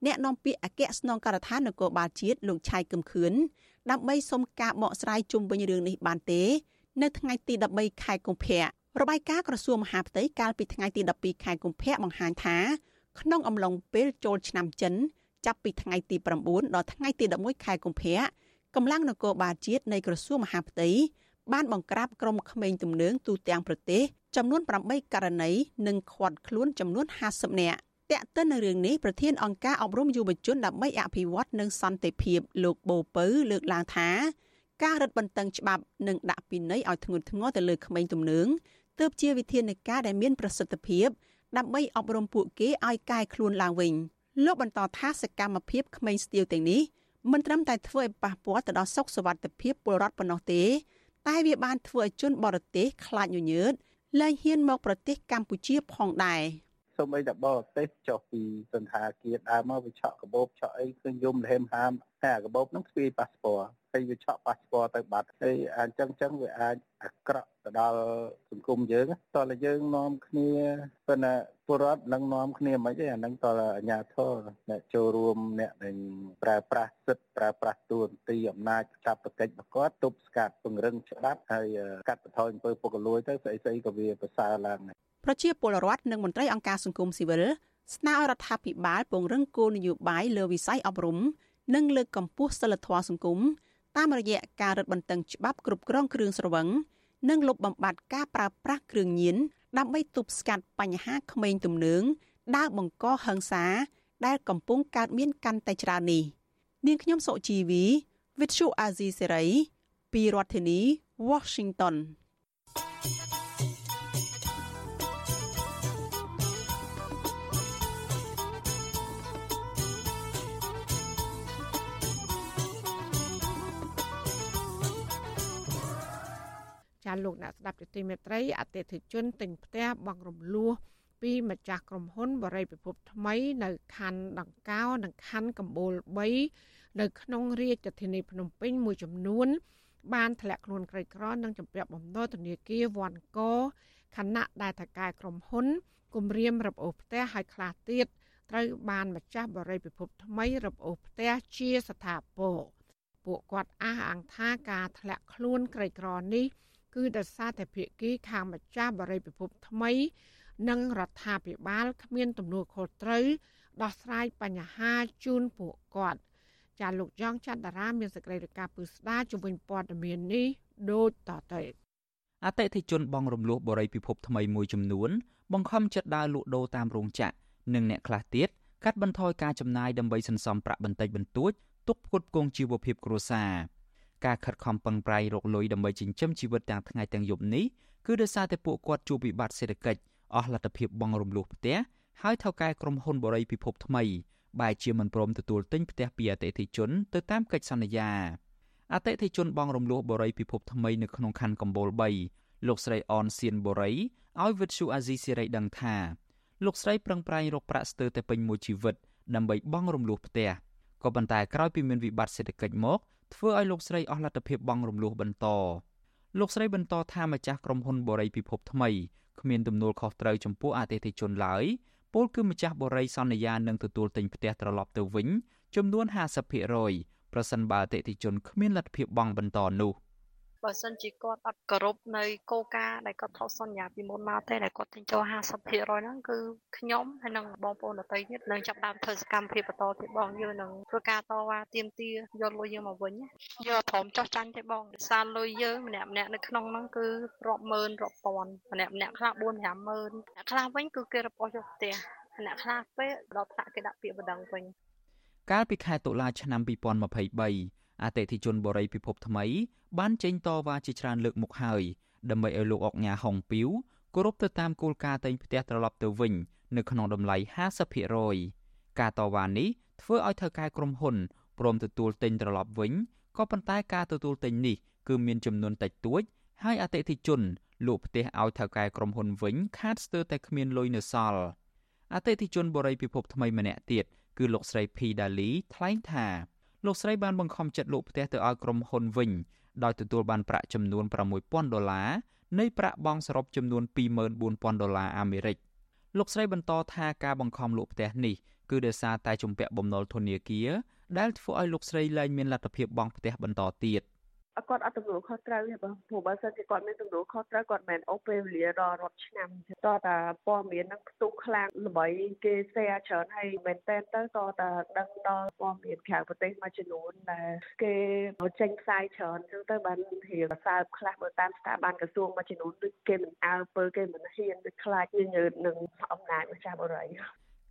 អ្នកនាំពាក្យអគ្គស្នងការដ្ឋាននគរបាលជាតិលោកឆៃកឹមខឿនដើម្បីសុំការបកស្រាយជុំវិញរឿងនេះបានទេ នៅថ្ងៃទី13ខែកុម្ភៈ របាយការណ៍ក្រសួងមហាផ្ទៃកាលពីថ្ងៃទី12ខែកុម្ភៈបង្ហាញថាក្នុងអំឡុងពេលចូលឆ្នាំចិនចាប់ពីថ្ងៃទី9ដល់ថ្ងៃទី11ខែកុម្ភៈកម្លាំងនគរបាលជាតិនៃក្រសួងមហាផ្ទៃបានបង្ក្រាបក្រុមក្មេងទំនើងទូទាំងប្រទេសចំនួន8ករណីនិងឃាត់ខ្លួនចំនួន50នាក់តកតិននៅរឿងនេះប្រធានអង្គការអប់រំយុវជនដើម្បីអភិវឌ្ឍនិងសន្តិភាពលោកបូពៅលើកឡើងថាការរឹតបន្តឹងច្បាប់និងដាក់ពិន័យឲ្យធ្ងន់ធ្ងរទៅលើក្មេងទំនើង ទើបជាវិធានការដែលមានប្រសិទ្ធភាពដើម្បីអប់រំពួកគេឲ្យកែខ្លួនឡើងវិញលោកបន្តថាសកម្មភាពក្មេងស្ទាវទាំងនេះមិនត្រឹមតែធ្វើឲ្យប៉ះពាល់ទៅដល់សុខសวัสดิភាពពលរដ្ឋប៉ុណ្ណោះទេ តែវាបានធ្វើឲ្យជនបរទេសខ្លាចញញើតលែងហ៊ានមកប្រទេសកម្ពុជាផងដែរ សូម្បីតែបរទេសចុះពីសន្តាគារដើមមកវាឆក់កាបូបឆក់អីឃើញយំលហេមហាមតែកាបូបហ្នឹងស្ពាយប៉ាសពតហើយវាឆក់ប៉ាសពតទៅបាត់ហើយអញ្ចឹងអញ្ចឹងវាអាចអាក្រក់ទៅដល់សង្គមយើងតើយើងនាំគ្នាប៉ុន្តែពលរដ្ឋនឹងនាំគ្នាមិនទេអានឹងតើអាជ្ញាធរអ្នកចូលរួមអ្នកដែលប្រើប្រាស់សិទ្ធិប្រើប្រាស់ទួនាទីអំណាចកាប់ប្រកិច្ចប្រកបទប់ស្កាត់ពង្រឹងច្បាប់ហើយកាត់បន្ថយអំពើពុករលួយទៅស្អីស្អីក៏វាប្រសើរឡើង ប្រជាពលរដ្ឋនិងមន្ត្រីអង្គការសង្គមស៊ីវិលស្នើឲ្យរដ្ឋាភិបាលពង្រឹងគោលនយោបាយលើវិស័យអប់រំ និងលើកកម្ពស់សិលធម៌សង្គមតាមរយៈការរឹតបន្តឹងច្បាប់គ្រប់គ្រងគ្រឿងស្រវឹងនិងលុបបំបាត់ការប្រើប្រាស់គ្រឿងញៀនដើម្បីទប់ស្កាត់បញ្ហាក្មេងទំនើងដើរបង្កហិង្សា ដែលកំពុងកើតមានកាន់តែច្រើននេះនាងខ្ញុំសុជីវី With Shu Azizi Serai ពីរដ្ឋធានី Washington ចាលោកអ្នកស្ដាប់ទទីមេត្រីអតិថិជនទិញផ្ទះបង់រំលោះពីម្ចាស់ក្រុមហ៊ុនបរិយពិភពថ្មីនៅខណ្ឌដង្កោនិងខណ្ឌកំពូល3នៅក្នុងរាជធានីភ្នំពេញមួយចំនួន បានធ្លាក់ខ្លួនក្រីក្រនិងចម្ពាក់បំណុលធនាគារវ៉ាន់កខណៈដែលថកែក្រុមហ៊ុនគម្រាមរឹបអូសផ្ទះឲ្យខ្លះទៀតត្រូវបានម្ចាស់បរិយពិភពថ្មីរឹបអូសផ្ទះជាស្ថាពរពួកគាត់អះអាងថាការធ្លាក់ខ្លួនក្រីក្រនេះ គឺដោយសារតែភាគីខាងម្ចាស់បរិយាពិភពថ្មី និងរដ្ឋាភិបាលគ្មានទំនួលខុសត្រូវដោះស្រាយបញ្ហាជូនពួកគាត់ចាលោកយ៉ងច័ន្ទតារាមានសេចក្តីរាយការណ៍ពឹស្ដាជំវិញព័ត៌មាននេះដូចតទៅអតិថិជនបងរំលោះបរិយាពិភពថ្មីមួយចំនួន បង្ខំចិត្តដើរលក់ដូរតាមរោងចក្រនិងអ្នកខ្លះទៀតកាត់បន្ថយការចំណាយដើម្បីសន្សំប្រាក់បន្តិចបន្តួចទុកផ្គត់ផ្គង់ជីវភាពគ្រួសារ ការខិតខំប្រឹងប្រែងរកលុយដើម្បីចិញ្ចឹមជីវិតទាំងថ្ងៃទាំងយប់នេះគឺដោយសារតែពួកគាត់ជួបវិបត្តិសេដ្ឋកិច្ចអស់លទ្ធភាពបង់រំលោះផ្ទះហើយថៅកែក្រុមហ៊ុនបរិយពិភពថ្មីបែរជាមិនព្រមទទួលទិញផ្ទះពីអតិថិជនទៅតាមកិច្ចសន្យាអតិថិជនបង់រំលោះបរិយពិភពថ្មីនៅក្នុងខណ្ឌកំពូល3លោកស្រីអនសៀនបរិយឲ្យវិទ្យុអាស៊ីសេរីដឹងថាលោកស្រីប្រឹងប្រែងរកប្រាក់ស្ទើរតែពេញមួយជីវិតដើម្បីបង់រំលោះផ្ទះក៏ប៉ុន្តែក្រោយពីមានវិបត្តិសេដ្ឋកិច្ចមក ធ្វើឲ្យលោកស្រីអស់លទ្ធភាពបង់រំលោះបន្តលោកស្រីបន្តថាម្ចាស់ក្រុមហ៊ុនបូរីពិភពថ្មីគ្មានទំនួលខុសត្រូវចំពោះអតិថិជនឡើយពលគឺម្ចាស់បូរីសន្យានឹងទទួលទិញផ្ទះត្រឡប់ទៅវិញចំនួន50%ប្រសិនបើអតិថិជនគ្មានលទ្ធភាពបង់បន្តនោះ។ បើសិនជាគាត់អត់គោរពនៅគោលការណ៍ដែលគាត់ថតសន្យាពីមុនមកទេដែលគាត់ទិញចូល50%ហ្នឹងគឺខ្ញុំហើយនិងបងប្អូនដទៃទៀតនឹងចាប់ដើមធ្វើសកម្មភាពបន្តទៀតបងយើងនឹងធ្វើការតវ៉ាទាមទារយកលុយយើងមកវិញយកព្រមចោះចាញ់ទេបងដោយសារលុយយើងម្នាក់ម្នាក់នៅក្នុងហ្នឹងគឺរាប់ម៉ឺនរាប់ពាន់ម្នាក់ម្នាក់ខ្លះ4 5ម៉ឺនអ្នកខ្លះវិញគឺគេរបស់យកផ្ទះអ្នកខ្លះពេលដល់ថ្នាក់គេដាក់ពាក្យបណ្ដឹងវិញកាលពីខែតុលាឆ្នាំ2023 អតិថិជនបរិយពិភពថ្មី បានចេញតវ៉ាជាច្រើនលើកមុខហើយដើម្បីឲ្យលោកអុកញ៉ាហុងពីវគោរពទៅតាមគោលការណ៍តែងផ្ទះត្រឡប់ទៅវិញ នៅក្នុងតម្លៃ50%កការតវ៉ានេះធ្វើឲ្យថៅកែក្រុមហ៊ុនព្រមទទួលទិញត្រឡប់វិញក៏ប៉ុន្តែការទទួលទិញនេះគឺមានចំនួនតិចតួច ហើយអតិថិជនលក់ផ្ទះឲ្យថៅកែក្រុមហ៊ុនវិញ ខាតស្ទើរតែគ្មានលុយនៅសល់អតិថិជនបរិយពិភពថ្មីម្នាក់ទៀតគឺលោកស្រី P Dali ថ្លែងថា លោកស្រីបានបង្ខំចិត្តលក់ផ្ទះទៅឲ្យក្រុមហ៊ុនវិញដោយទទួលបានប្រាក់ចំនួន6000ដុល្លារនៃប្រាក់បង់សរុបចំនួន24000ដុល្លារអាមេរិកលោកស្រីបន្តថាការបង្ខំលក់ផ្ទះនេះគឺដោយសារតែជំពាក់បំណុលធនាគារដែលធ្វើឲ្យលោកស្រីលែងមានលទ្ធភាពបង់ផ្ទះបន្តទៀត។ គាត់អត់ទំនួលខុសត្រូវទេបងព្រោះបើសិនជាគាត់មានទំនួលខុសត្រូវគាត់មិនអូសពេលវេលាដល់រាប់ឆ្នាំតើតាព័ត៌មាននឹងផ្ទុះខ្លាំងល្បីគេ share ច្រើនហើយមែនតើទៅតើតាដឹងដល់ព័ត៌មានក្រៅប្រទេសមួយចំនួនដែលគេចេញផ្សាយច្រើនអញ្ចឹងទៅបានរៀងសើបខ្លះបើតាមស្ថាប័នក្រសួងមួយចំនួនដូចគេមិនអើពើគេមិនហ៊ានដូចខ្លាចញញើតនឹងអំណាចម្ចាស់បរិយា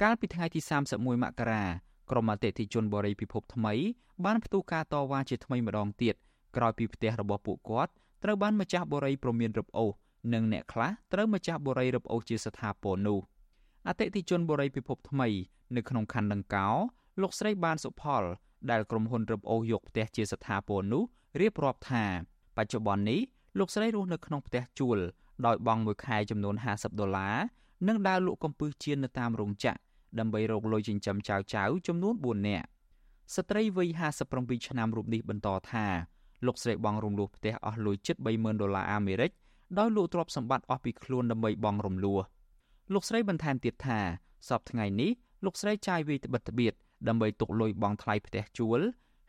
កាលពីថ្ងៃទី31មករាក្រុមអតិថិជនបរិយពិភពថ្មីបានផ្ទុះការតវ៉ាជាថ្មីម្ដងទៀត ក្រោយពីផ្ទះរបស់ពួកគាត់ត្រូវបានម្ចាស់បូរីប្រមានរឹបអូសនិងអ្នកខ្លះត្រូវម្ចាស់បូរីរឹបអូសជាស្ថាពរនោះអតិថិជនបូរីពិភពថ្មី នៅក្នុងខណ្ឌដង្កោលោកស្រីបានសុផល ដែលក្រុមហ៊ុនរឹបអូសយកផ្ទះជាស្ថាពរនោះរៀបរាប់ថា បច្ចុប្បន្ននេះលោកស្រីរស់នៅក្នុងផ្ទះជួលដោយបង់មួយខែចំនួន50ដុល្លារនិងដើរលក់កំពឹសជៀននៅតាមរោងចក្រដើម្បីរកលុយចិញ្ចឹមចៅចៅចំនួន4នាក់ស្ត្រីវ័យ57ឆ្នាំរូបនេះបន្តថា លោកស្រីបងរំលោះផ្ទះអស់លុយជិត30000ដុល្លារអាមេរិកដោយលក់ទ្រព្យសម្បត្តិអស់ពីខ្លួនដើម្បីបងរំលោះលោកស្រីបន្ថែមទៀតថាសពថ្ងៃនេះលោកស្រីចាយវាយត្បិតត្បៀតដើម្បីទុកលុយបងថ្លៃផ្ទះជួល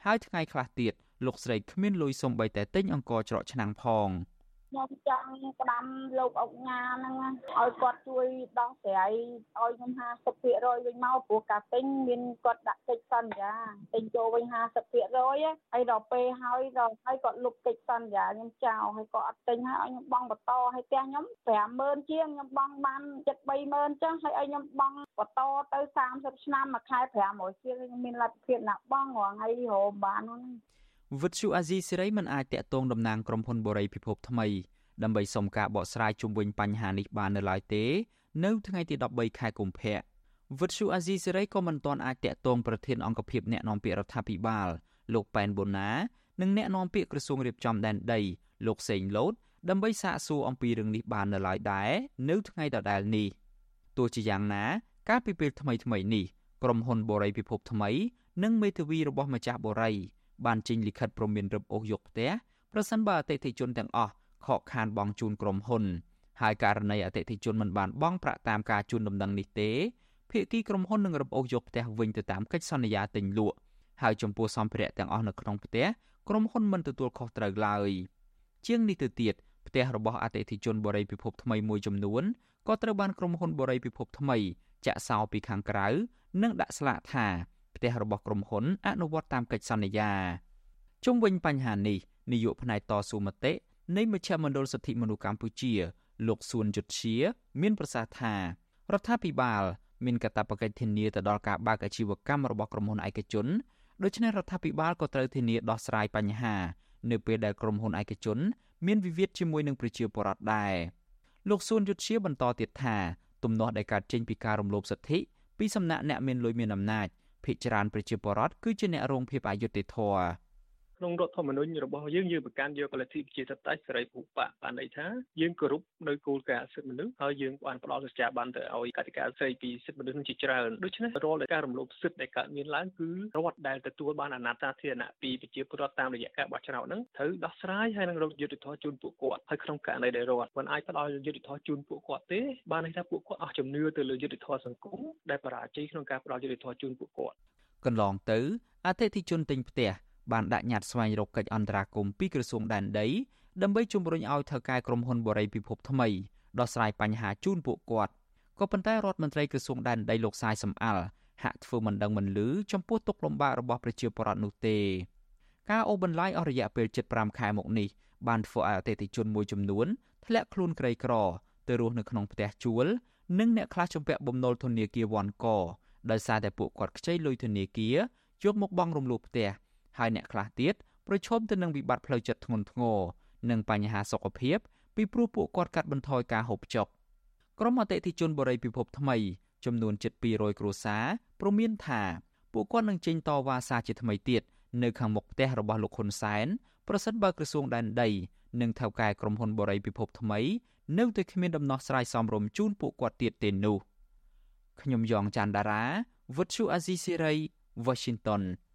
ហើយថ្ងៃខ្លះទៀតលោកស្រីគ្មានលុយសំបីតែទិញអង្ករច្រកឆ្នាំងផង។ ខ្ញុំចង់ផ្ដាំលោកអុកញ៉ាហ្នឹងឲ្យគាត់ជួយដោះស្រាយឲ្យខ្ញុំ50%វិញមកព្រោះការទិញមានគាត់ដាក់កិច្ចសន្យាទិញចូលវិញ50%ហើយដល់ពេលហើយដល់ហើយគាត់លុបកិច្ចសន្យាខ្ញុំចោលហើយគាត់អត់ទិញហើយឲ្យខ្ញុំបង់បន្តហើយផ្ទះខ្ញុំ50000ជាងខ្ញុំបង់បានចិត្ត30000ចឹងហើយឲ្យខ្ញុំបង់បន្តទៅ30ឆ្នាំមួយខែ500ជាងខ្ញុំមានលទ្ធភាពណាបង់រាល់ថ្ងៃរហូតបានហ្នឹង វិទ្យុអាស៊ីសេរីមិនអាចតាក់ទងតំណាងក្រុមហ៊ុនបូរីពិភពថ្មីដើម្បីសុំការបកស្រាយជុំវិញបញ្ហានេះបាននៅឡើយទេ នៅថ្ងៃទី13ខែកុម្ភៈវិទ្យុអាស៊ីសេរីក៏មិនទាន់អាចតាក់ទងប្រធានអង្គភិបអ្នកនាំពាក្យរដ្ឋាភិបាលលោកប៉ែនបូណានិងអ្នកនាំពាក្យក្រសួងរៀបចំដែនដីលោកសេងលូតដើម្បីសាកសួរអំពីរឿងនេះបាននៅឡើយដែរនៅថ្ងៃដដែលនេះទោះជាយ៉ាងណា កាលពីពេលថ្មីថ្មីនេះក្រុមហ៊ុនបូរីពិភពថ្មី និងមេធាវីរបស់ម្ចាស់បូរី បានចេញលិខិតព្រមានរឹបអូសយកផ្ទះប្រសិនបើអតិថិជនទាំងអស់ខកខានបង់ជូនក្រុមហ៊ុនហើយករណីអតិថិជនមិនបានបង់ប្រាក់តាមការជូនដំណឹងនេះទេភាគីក្រុមហ៊ុននឹងរឹបអូសយកផ្ទះវិញទៅតាមកិច្ចសន្យាទិញលក់ហើយចំពោះសម្ភារៈទាំងអស់នៅក្នុងផ្ទះក្រុមហ៊ុនមិនទទួលខុសត្រូវឡើយជាងនេះទៅទៀតផ្ទះរបស់អតិថិជនបរិយាពិភពថ្មីមួយចំនួនក៏ត្រូវបានក្រុមហ៊ុនបរិយាពិភពថ្មីចាក់សោពីខាងក្រៅនិងដាក់ស្លាកថា ផ្ទះរបស់ក្រុមហ៊ុនអនុវត្តតាមកិច្ចសន្យាជុំវិញបញ្ហានេះនាយកផ្នែកតស៊ូមតិនៃមជ្ឈមណ្ឌលសិទ្ធិមនុស្សកម្ពុជា លោកសួនយុទ្ធជាមានប្រសាសន៍ថារដ្ឋាភិបាលមានកាតព្វកិច្ចធានាទៅដល់ការបើកអាជីវកម្មរបស់ក្រុមហ៊ុនឯកជនដូច្នេះរដ្ឋាភិបាលក៏ត្រូវធានាដោះស្រាយបញ្ហា នៅពេលដែលក្រុមហ៊ុនឯកជន មានវិវាទជាមួយនឹងប្រជាពលរដ្ឋដែរលោកសួនយុទ្ធជាបន្តទៀតថាទំនាស់ដែលកើតចេញពីការរំលោភសិទ្ធិពីសំណាក់អ្នកមានលុយមានអំណាច ភិជាច្រើនប្រជាពលរដ្ឋគឺជាអ្នករងភាពអយុត្តិធម៌ ក្នុងរដ្ឋធម្មនុញ្ញរបស់យើងយើងប្រកាន់យកលទ្ធិប្រជាធិបតេយ្យសេរីភូប៉ាបានន័យថាយើងគោរពនៅគោលការណ៍សិទ្ធិមនុស្សហើយយើងបានផ្ដល់សច្ចាប័នទៅឲ្យកតិកាស្រីពីសិទ្ធិមនុស្សជាច្រើនដូច្នេះរាល់ការរំលោភសិទ្ធិដែលកើតមានឡើងគឺរដ្ឋដែលទទួលបានអាណត្តិសាធារណៈពីប្រជាពលរដ្ឋតាមរយៈការបោះឆ្នោតហ្នឹងត្រូវដោះស្រាយហើយនឹងរកយុត្តិធម៌ជូនពួកគាត់ហើយក្នុងករណីដែលរដ្ឋមិនអាចផ្ដល់យុត្តិធម៌ជូនពួកគាត់ទេបានន័យថាពួកគាត់អស់ជំនឿទៅលើយុត្តិធម៌សង្គមដែលបរាជ័យក្នុងការផ្ដល់យុត្តិធម៌ជូនពួកគាត់កន្លងទៅអតិថិជនទិញផ្ទះ បានដាក់ញត្តិស្វែងរកកិច្ចអន្តរាគមន៍ពីក្រសួងដែនដីដើម្បីជំរុញឲ្យថៅកែក្រុមហ៊ុនបូរីពិភពថ្មីដោះស្រាយបញ្ហាជូនពួកគាត់ក៏ប៉ុន្តែរដ្ឋមន្ត្រីក្រសួងដែនដីលោកសាយសំអាល់ហាក់ធ្វើមិនដឹងមិនឮចំពោះទុកលំបាករបស់ប្រជាពលរដ្ឋនោះទេការអូសបន្លាយអស់រយៈពេល75ខែមកនេះបានធ្វើឲ្យអតិថិជនមួយចំនួនធ្លាក់ខ្លួនក្រីក្រទៅរស់នៅក្នុងផ្ទះជួលនិងអ្នកខ្លះជំពាក់បំណុលធនាគារវ៉ាន់កដោយសារតែពួកគាត់ខ្ចីលុយធនាគារយកមកបង់រំលោភផ្ទះ ហើយអ្នកខ្លះទៀតប្រឈមទៅនឹងវិបត្តិផ្លូវចិត្តធ្ងន់ធ្ងរនិងបញ្ហាសុខភាពពីព្រោះពួកគាត់កាត់បន្ថយការហូបចុកក្រុមអតិថិជនបរិយាពិភពថ្មីចំនួនជិត200គ្រួសារព្រមមានថាពួកគាត់នឹងចេញតវ៉ាសារជាថ្មីទៀតនៅខាងមុខផ្ទះរបស់លោកហ៊ុនសែនប្រសិនបើក្រសួងដែនដីនិងថៅកែក្រុមហ៊ុនបរិយពិភពថ្មីនៅតែគ្មានដំណោះស្រាយសមរម្យជូនពួកគាត់ទៀតទេនោះខ្ញុំយ៉ងច័ន្ទដារាវិទ្យុអាស៊ីសេរី Washington ា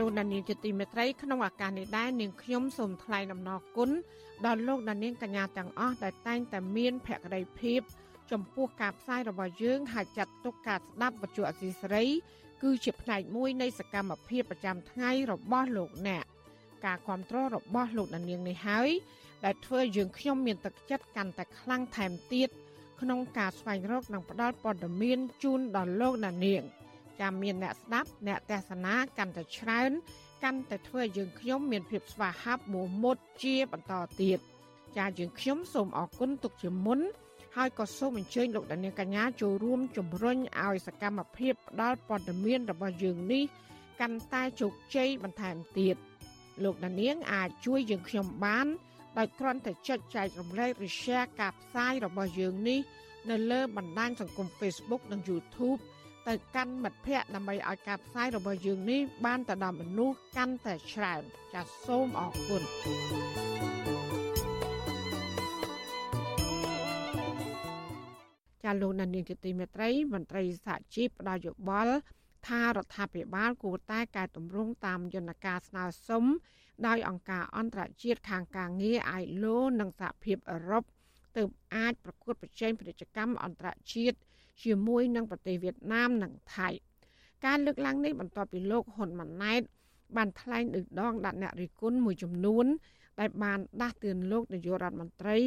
លោកដានៀងជាទីមេត្រីក្នុងឱកាសនេះដែរនាងខ្ញុំសូមថ្លែងអំណរគុណដល់លោកដានៀងកញ្ញាទាំងអស់ដែលតែងតែមានភក្ដីភាព ចំពោះការផ្សាយរបស់យើងហើយចាត់ទុកការស្ដាប់វិទ្យុអសីសេរី គឺជាផ្នែកមួយនៃសកម្មភាពប្រចាំថ្ងៃរបស់លោកអ្នកការគ្រប់គ្រងរបស់លោកដានៀងនេះហើយដែលធ្វើយើងខ្ញុំមានទឹកចិត្តកាន់តែខ្លាំងថែមទៀត ក្នុងការស្វែងរកនិងផ្តល់ព័ត៌មានជូនដល់លោកដានៀងចាំមានអ្នកស្ដាប់អ្នកទេសនាកាន់តែច្រើនកាន់តែធ្វើឲ្យយើងខ្ញុំមានភាពស្វាហាប់មោះមុតជាបន្តទៀតចាយើងខ្ញុំសូមអរគុណទុកជាមុនហើយក៏សូមអញ្ជើញលោកដានៀងកញ្ញាចូលរួមជំរុញឲ្យសកម្មភាពផ្ដល់ព័ត៌មានរបស់យើងនេះកាន់តែជោគជ័យបន្ថែមទៀតលោកដានៀងអាចជួយយើងខ្ញុំបាន ដោយគ្រាន់តែចុចចែករំលែកឬ share ការផ្សាយរបស់យើងនេះនៅលើបណ្ដាញសង្គម Facebook និង YouTube ទៅកាន់មិត្តភ័ក្តិដើម្បីឲ្យការផ្សាយរបស់យើងនេះបានទៅដល់មនុស្សកាន់តែច្រើនចាសសូមអរគុណចាលោកនានីជាទីមេត្រីមន្ត្រីសហជីពផ្ដល់យោបល់ថារដ្ឋាភិបាលគួរតែកែតម្រង់តាមយន្តការស្នើសុំ ដោយអង្គការអន្តរជាតិខាងការងារ ILO និងសហភាពអឺរ៉ុបទើបអាចប្រកួតប្រជែងពាណិជ្ជកម្មអន្តរជាតិជាមួយនឹងប្រទេសវៀតណាមនិងថៃការលើកឡើងនេះបន្ទាប់ពីលោកហ៊ុនម៉ាណែតបានថ្លែងឌឺដងដាក់អ្នករិះគន់មួយចំនួន ដែលបានដាស់តឿនលោកនាយករដ្ឋមន្ត្រី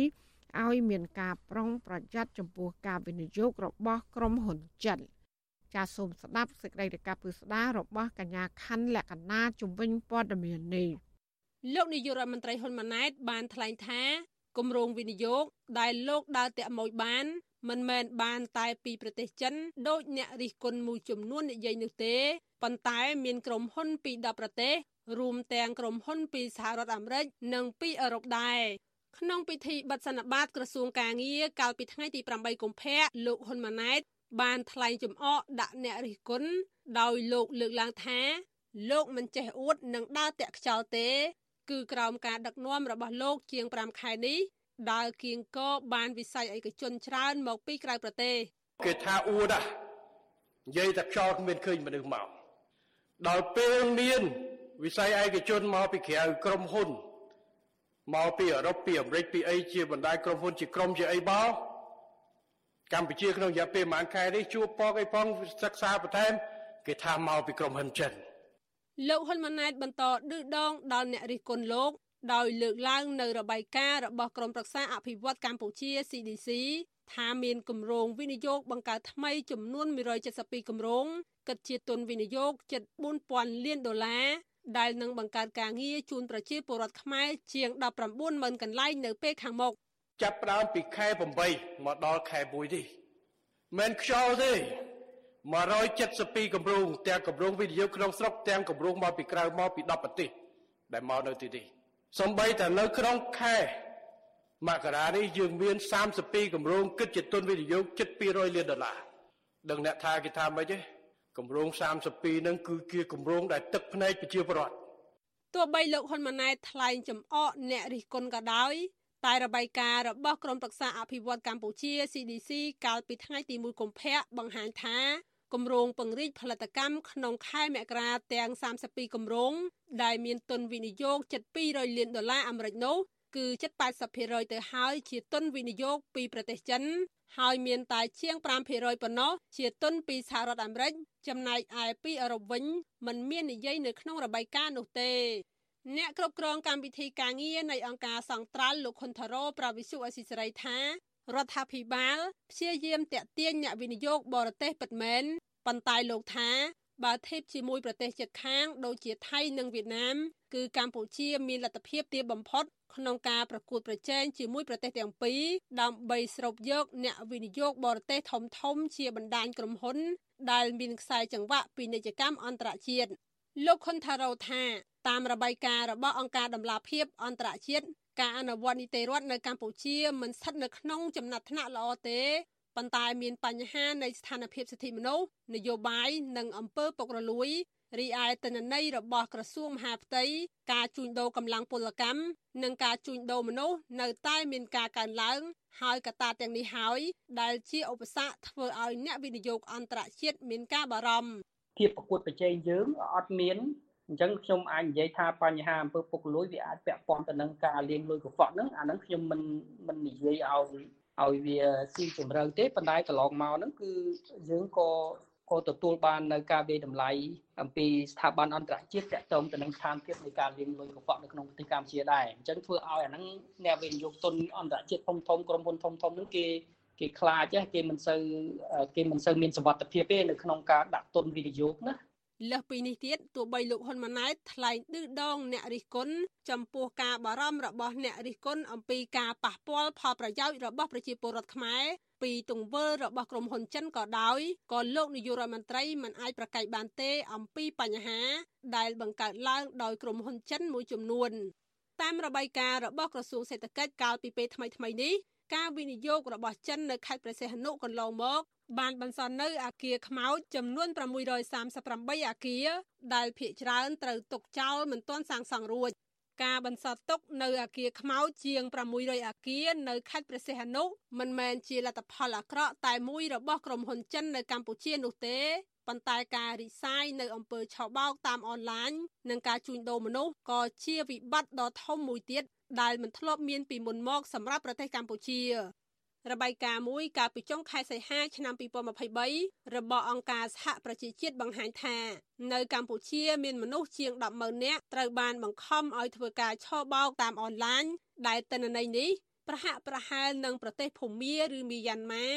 ឲ្យមានការប្រុងប្រយ័ត្នចំពោះការវិនិយោគរបស់ក្រុមហ៊ុនចិនចាសសូមស្ដាប់សេចក្តីរាយការណ៍ពឹស្ដាររបស់កញ្ញាខណ្ឌលក្ខណាជំវិញព័ត៌មាននេះ លោកនាយករដ្ឋមន្ត្រីហ៊ុនម៉ាណែតបានថ្លែងថាគម្រោងវិនិយោគដែលលោកដើរតាក់ម៉ួយបាន មិនមែនបានតែពីប្រទេសចិនដោយអ្នករិះគន់មួយចំនួននិយាយនោះទេប៉ុន្តែមានក្រុមហ៊ុនពី10ប្រទេសរួមទាំងក្រុមហ៊ុនពីសហរដ្ឋអាមេរិកនិងពីអឺរ៉ុបដែរក្នុងពិធីបិទសន្និបាតក្រសួងកាងារកាលពីថ្ងៃទី8កុម្ភៈលោកហ៊ុនម៉ាណែតបានថ្លែងចំអកដាក់អ្នករិះគន់ដោយលោកលើកឡើងថា លោកមិនចេះអួតនិងដើរតាក់ខ្យល់ទេ គឺក្រោមការដឹកនាំរបស់លោកជាង5ខែនេះដើរគៀងកបានវិស័យឯកជនច្រើនមកពីក្រៅប្រទេសគេថាអួតណានិយាយតែខ្យល់គ្មានឃើញមនុស្សមកដល់ពេលមានវិស័យឯកជនមកពីក្រៅក្រុមហ៊ុនមកពីអឺរ៉ុបពីអាមេរិកពីអីជាបណ្ដាក្រុមហ៊ុនជាក្រុមជាអីបោកម្ពុជាក្នុងរយៈពេលប្រហែលខែនេះជួបពកអីផងសិក្សាបន្ថែមគេថាមកពីក្រុមហ៊ុនចិន លោកហ៊ុនម៉ាណែតបន្តឌឺដងដល់អ្នករិះគន់លោកដោយលើកឡើងនៅរបាយការណ៍របស់ក្រុមប្រឹក្សាអភិវឌ្ឍកម្ពុជា CDC ថាមានគម្រោងវិនិយោគបង្កើតថ្មីចំនួន172គម្រោងគិតជាទុនវិនិយោគជិត4000លានដុល្លារដែលនឹងបង្កើតការងារជូនប្រជាពលរដ្ឋខ្មែរជាង190,000កន្លែងនៅពេលខាងមុខចាប់ផ្ដើមពីខែ8មកដល់ខែ1នេះមិនខ្យល់ទេ 172គម្រោងទាំងគម្រោងវិនិយោគក្នុងស្រុកទាំងគម្រោងមកពីក្រៅមកពី10ប្រទេសដែលមកនៅទីនេះសំបីតែនៅក្នុងខែមករានេះយើងមាន32គម្រោងគិតជាទុនវិនិយោគជិត200លានដុល្លារដឹងអ្នកថាគេថាម៉េចទេគម្រោង32នឹងគឺជាគម្រោងដែលទឹកភ្នែកប្រជាពលរដ្ឋទោះបីលោកហ៊ុនម៉ាណែតថ្លែងចំអកអ្នករិះគន់ក៏ដោយតែរបាយការណ៍របស់ក្រមប្រឹក្សាអភិវឌ្ឍកម្ពុជា CDC កាលពីថ្ងៃទី1កុម្ភៈបង្ហាញថា គម្រោងពង្រីកផលិតកម្មក្នុងខែមករាទាំង32គម្រោងដែលមានទុនវិនិយោគជិត200លានដុល្លារអាមេរិកនោះគឺជិត80%ទៅហើយជាទុនវិនិយោគពីប្រទេសចិន ហើយមានតែជាង5%ប៉ុណ្ណោះជាទុនពីសហរដ្ឋអាមេរិកចំណែកឯពីអឺរ៉ុបវិញมันមាននិយាយនៅក្នុងរបាយការណ៍នោះទេអ្នកគ្រប់គ្រងកម្មវិធីការងារនៃអង្គការសង្ត្រាល់លោកខុនថារ៉ូប្រាវិសុអេស៊ីសរ៉ៃថា រដ្ឋាភិបាលព្យាយាមតាក់ទាញអ្នកវិនិយោគបរទេសពិតមែនប៉ុន្តែលោកថាបើធៀបជាមួយប្រទេសជិតខាងដូចជាថៃនិងវៀតណាមគឺកម្ពុជាមានលទ្ធភាពទាបបំផុតក្នុងការប្រកួតប្រជែងជាមួយប្រទេសទាំងពីរដើម្បីស្រូបយកអ្នកវិនិយោគបរទេសធំធំជាបណ្ដាញក្រុមហ៊ុន ដែលមានខ្សែចង្វាក់ពាណិជ្ជកម្មអន្តរជាតិលោកខុនថារ៉ូថាតាមរបាយការណ៍របស់អង្គការដំឡាភិបអន្តរជាតិ ការអនុវត្តនីតិរដ្ឋនៅកម្ពុជាមិនស្ថិតនៅក្នុងចំណាត់ថ្នាក់ល្អទេប៉ុន្តែមានបញ្ហានៃស្ថានភាពសិទ្ធិមនុស្សនយោបាយនិងអំពើពុករលួយរីឯទិន្នន័យរបស់ក្រសួងមហាផ្ទៃការជួញដូរកម្លាំងពលកម្មនិងការជួញដូរមនុស្សនៅតែមានការកើនឡើង ហើយកត្តាទាំងនេះហើយដែលជាឧបសគ្គធ្វើឲ្យអ្នកវិនិយោគអន្តរជាតិមានការបារម្ភភាពប្រកួតប្រជែងយើងអត់មាន អញ្ចឹងខ្ញុំអាចនិយាយថាបញ្ហាអំពើពុករលួយវាអាចពាក់ព័ន្ធទៅនឹងការលាងលុយកខ្វក់ហ្នឹងអាហ្នឹងខ្ញុំមិនមិននិយាយឲ្យឲ្យវាស៊ីជម្រៅទេប៉ុន្តែកន្លងមកហ្នឹងគឺយើងក៏ក៏ទទួលបាននៅការវិតម្លៃអំពីស្ថាប័នអន្តរជាតិតាក់ទងទៅនឹងស្ថានភាពនៃការលាងលុយកខ្វក់នៅក្នុងប្រទេសកម្ពុជាដែរអញ្ចឹងធ្វើឲ្យអាហ្នឹងអ្នកវិនិយោគទុនអន្តរជាតិធំធំក្រុមហ៊ុនធំធំហ្នឹងគេគេខ្លាចគេមិនសូវគេមិនសូវមានសវត្ថភាពទេនៅក្នុងការដាក់ទុនវិនិយោគណា លើសពីនេះទៀតទោះបីលោកហ៊ុនម៉ាណែតថ្លែងឌឺដងអ្នករិះគន់ចំពោះការបារម្ភរបស់អ្នករិះគន់អំពីការប៉ះពាល់ផលប្រយោជន៍របស់ប្រជាពលរដ្ឋខ្មែរពីទង្វើរបស់ក្រុមហ៊ុនចិនក៏ដោយក៏លោកនាយករដ្ឋមន្ត្រីមិនអាចប្រកែកបានទេអំពីបញ្ហា ដែលបង្កើតឡើងដោយក្រុមហ៊ុនចិនមួយចំនួន តាមរបាយការណ៍របស់ក្រសួងសេដ្ឋកិច្ចកាលពីពេលថ្មីៗនេះការវិនិយោគរបស់ចិននៅខេត្តព្រះសីហនុកន្លងមក បានបន្សល់នៅអាគារខ្មោចចំនួន638អាគារដែលភ្នាក់ច្រើនត្រូវទុកចោលមិនទាន់សាងសង់រួចការបន្សល់ទុកនៅអាគារខ្មោចជាង600អាគារនៅខេត្តព្រះសីហនុមិនមែនជាលទ្ធផលអាក្រក់តែមួយរបស់ក្រុមហ៊ុនចិននៅកម្ពុជានោះទេប៉ុន្តែការរីសាយនៅអំពើឆបោកតាមអនឡាញនិងការជួញដូរមនុស្សក៏ជាវិបត្តិដ៏ធំមួយទៀតដែលមិនធ្លាប់មានពីមុនមកសម្រាប់ប្រទេសកម្ពុជា របាយការណ៍មួយកាលពីចុងខែសីហាឆ្នាំ2023របស់អង្គការសហប្រជាជាតិបង្ហាញថា នៅកម្ពុជាមានមនុស្សជាង100000នាក់ត្រូវបានបង្ខំឲ្យធ្វើការឆបោកតាមអនឡាញដែលទិន្នន័យនេះប្រហាក់ប្រហែលនឹងប្រទេសភូមាឬមីយ៉ាន់ម៉ា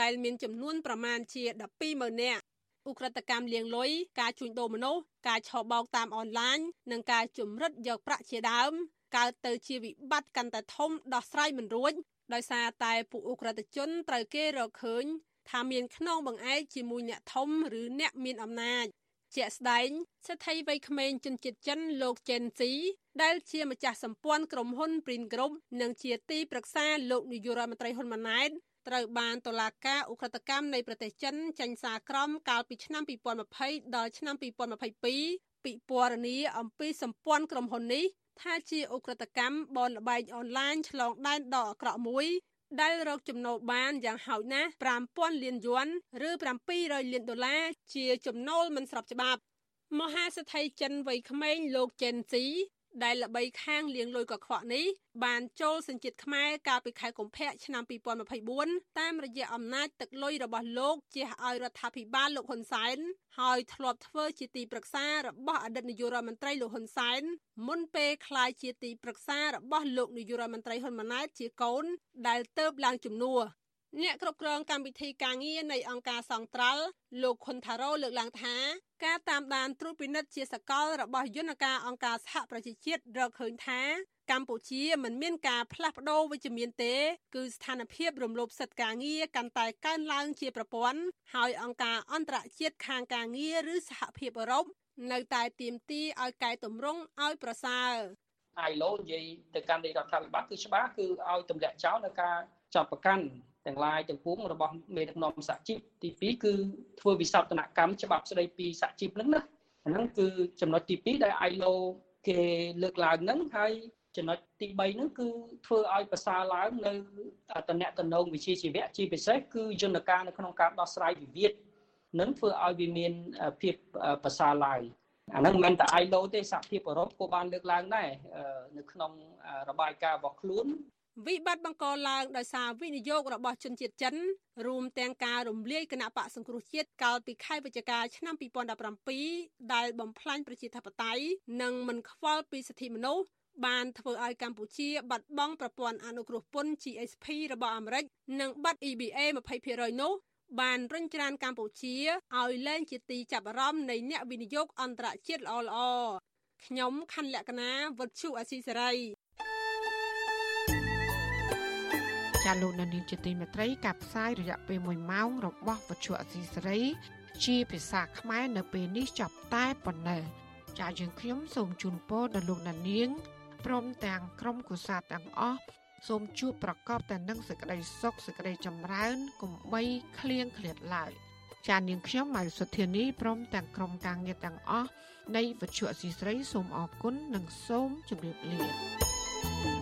ដែលមានចំនួនប្រមាណជា120,000នាក់ឧក្រិដ្ឋកម្មលាងលុយការជួញដូរមនុស្សការឆបោកតាមអនឡាញនិងការជំរិតយកប្រាក់ជាដើមកើតទៅជាវិបត្តិកាន់តែធំដោះស្រាយមិនរួច ដោយសារតែពួកអ ுக ្រិតជនត្រូវគេរកឃើញថាមានខ្នងបង្អែកជាមួយអ្នកធំឬអ្នកមានអំណាចជាក់ស្ដែងសេដ្ឋីវ័យក្មេងជនជាតិចិនលោកចេនស៊ីដែលជាម្ចាស់សម្ព័ន្ធក្រុមហ៊ុន Prin Group និងជាទីប្រឹក្សាលោកនាយករដ្ឋមន្ត្រីហ៊ុនម៉ាណែតត្រូវបានតុលាការអ ுக ្រិតកម្មនៃប្រទេសចិនចេញសារក្រមកាលពីឆ្នាំ2020ដល់ឆ្នាំ2022ពិពណ៌នាអំពីសម្ព័ន្ធក្រុមហ៊ុននេះ ថាជាអ ுக ្រិតកម្មបនលបែងអនឡាញឆ្លងដែនដ៏អាក្រក់មួយដែលរកចំណូលបានយ៉ាងហោចណាស់5000លានយួនឬ700លានដុល្លារជាចំណូលមិនស្របច្បាប់មហាសេដ្ឋីចិនវ័យក្មេងលោកចេនស៊ី ដែលល្បីខាងលាងលុយកខ្វក់នេះបានចូលសញ្ជាតិខ្មែរកាលពីខែកុម្ភៈឆ្នាំ2024តាមរយៈអំណាចទឹកលុយរបស់លោកជះឲ្យរដ្ឋាភិបាលលោកហ៊ុនសែនហើយធ្លាប់ធ្វើជាទីប្រឹក្សារបស់អតីតនាយករដ្ឋមន្ត្រីលោកហ៊ុនសែនមុនពេលក្លាយជាទីប្រឹក្សារបស់លោកនាយករដ្ឋមន្ត្រីហ៊ុនម៉ាណែតជាកូនដែលទៅបឡើងជំនួស អ្នកគ្រប់គ្រងកម្មវិធីការងារនៃអង្គការសង្ត្រាល់លោកខុនថារ៉ូលើកឡើងថាការតាមដានត្រួតពិនិត្យជាសកលរបស់យន្តការអង្គការសហប្រជាជាតិរកឃើញថាកម្ពុជាមិនមានការផ្លាស់ប្ដូរវិជ្ជមានទេ គឺស្ថានភាពរំលោភសិទ្ធិការងារកាន់តែកើនឡើងជាប្រព័ន្ធហើយអង្គការអន្តរជាតិខាងការងារឬសហភាពអឺរ៉ុបនៅតែទាមទារឲ្យកែតម្រង់ឲ្យប្រសើរ ILO និយាយទៅកាន់រដ្ឋាភិបាលគឺច្បាស់គឺឲ្យទម្លាក់ចោលនៅការចាប់ប្រកាន់ ទាំងឡាយទាំងពួងរបស់មេដឹកនាំសហជីពទី2គឺធ្វើវិសោធនកម្មច្បាប់ស្ដីពីសហជីពហ្នឹងណាហ្នឹងគឺចំណុចទី2ដែល ILO គេលើកឡើងហ្នឹងហើយចំណុចទី3ហ្នឹងគឺធ្វើឲ្យប្រសើរឡើងនៅតំណែងតំណងវិជាជីវៈជាពិសេសគឺយន្តការនៅក្នុងការដោះស្រាយវិវាទនឹងធ្វើឲ្យវាមានភាពប្រសើរឡើងអាហ្នឹងមិនមែនតែ ILO ទេសហភាពអឺរ៉ុបក៏បានលើកឡើងដែរនៅក្នុងរបាយការណ៍របស់ខ្លួន វិបត្តិបង្កឡើងដោយសារវិនិយោគរបស់ជនជាតិចិនរួមទាំងការរំលាយគណៈបកសង្គ្រោះជាតិកាលពីខែវិច្ឆិកាឆ្នាំ2017ដែលបំផ្លាញប្រជាធិបតេយ្យនិងមិនខ្វល់ពីសិទ្ធិមនុស្សបានធ្វើឲ្យកម្ពុជាបាត់បង់ប្រព័ន្ធអនុគ្រោះពន្ធ GSP របស់អាមេរិកនិងបាត់ EBA 20%នោះបានរុញច្រានកម្ពុជាឲ្យលែងជាទីចាប់អារម្មណ៍នៃអ្នកវិនិយោគអន្តរជាតិល្អៗខ្ញុំខណ្ឌលក្ខណាវុទ្ធុអាស៊ីសេរី ចាលោកនានីជាទីមេត្រីការផ្សាយរយៈពេល1ម៉ោងរបស់វិទ្យុអសីសេរី ជាភាសាខ្មែរនៅពេលនេះចប់តែប៉ុណ្ណេះចាយើងខ្ញុំសូមជូនពរដល់លោកនាងព្រមទាំងក្រុមគូសាទាំងអស់សូមជួបប្រកបតែនឹងសេចក្តីសុខសេចក្តីចម្រើនកុំបីឃ្លៀងឃ្លាតឡើយចាននាងខ្ញុំម៉ៃសុធានីព្រមទាំងក្រុមការងារទាំងអស់នៃវិទ្យុអសីស្រីសូមអរគុណនិងសូមជម្រាបលា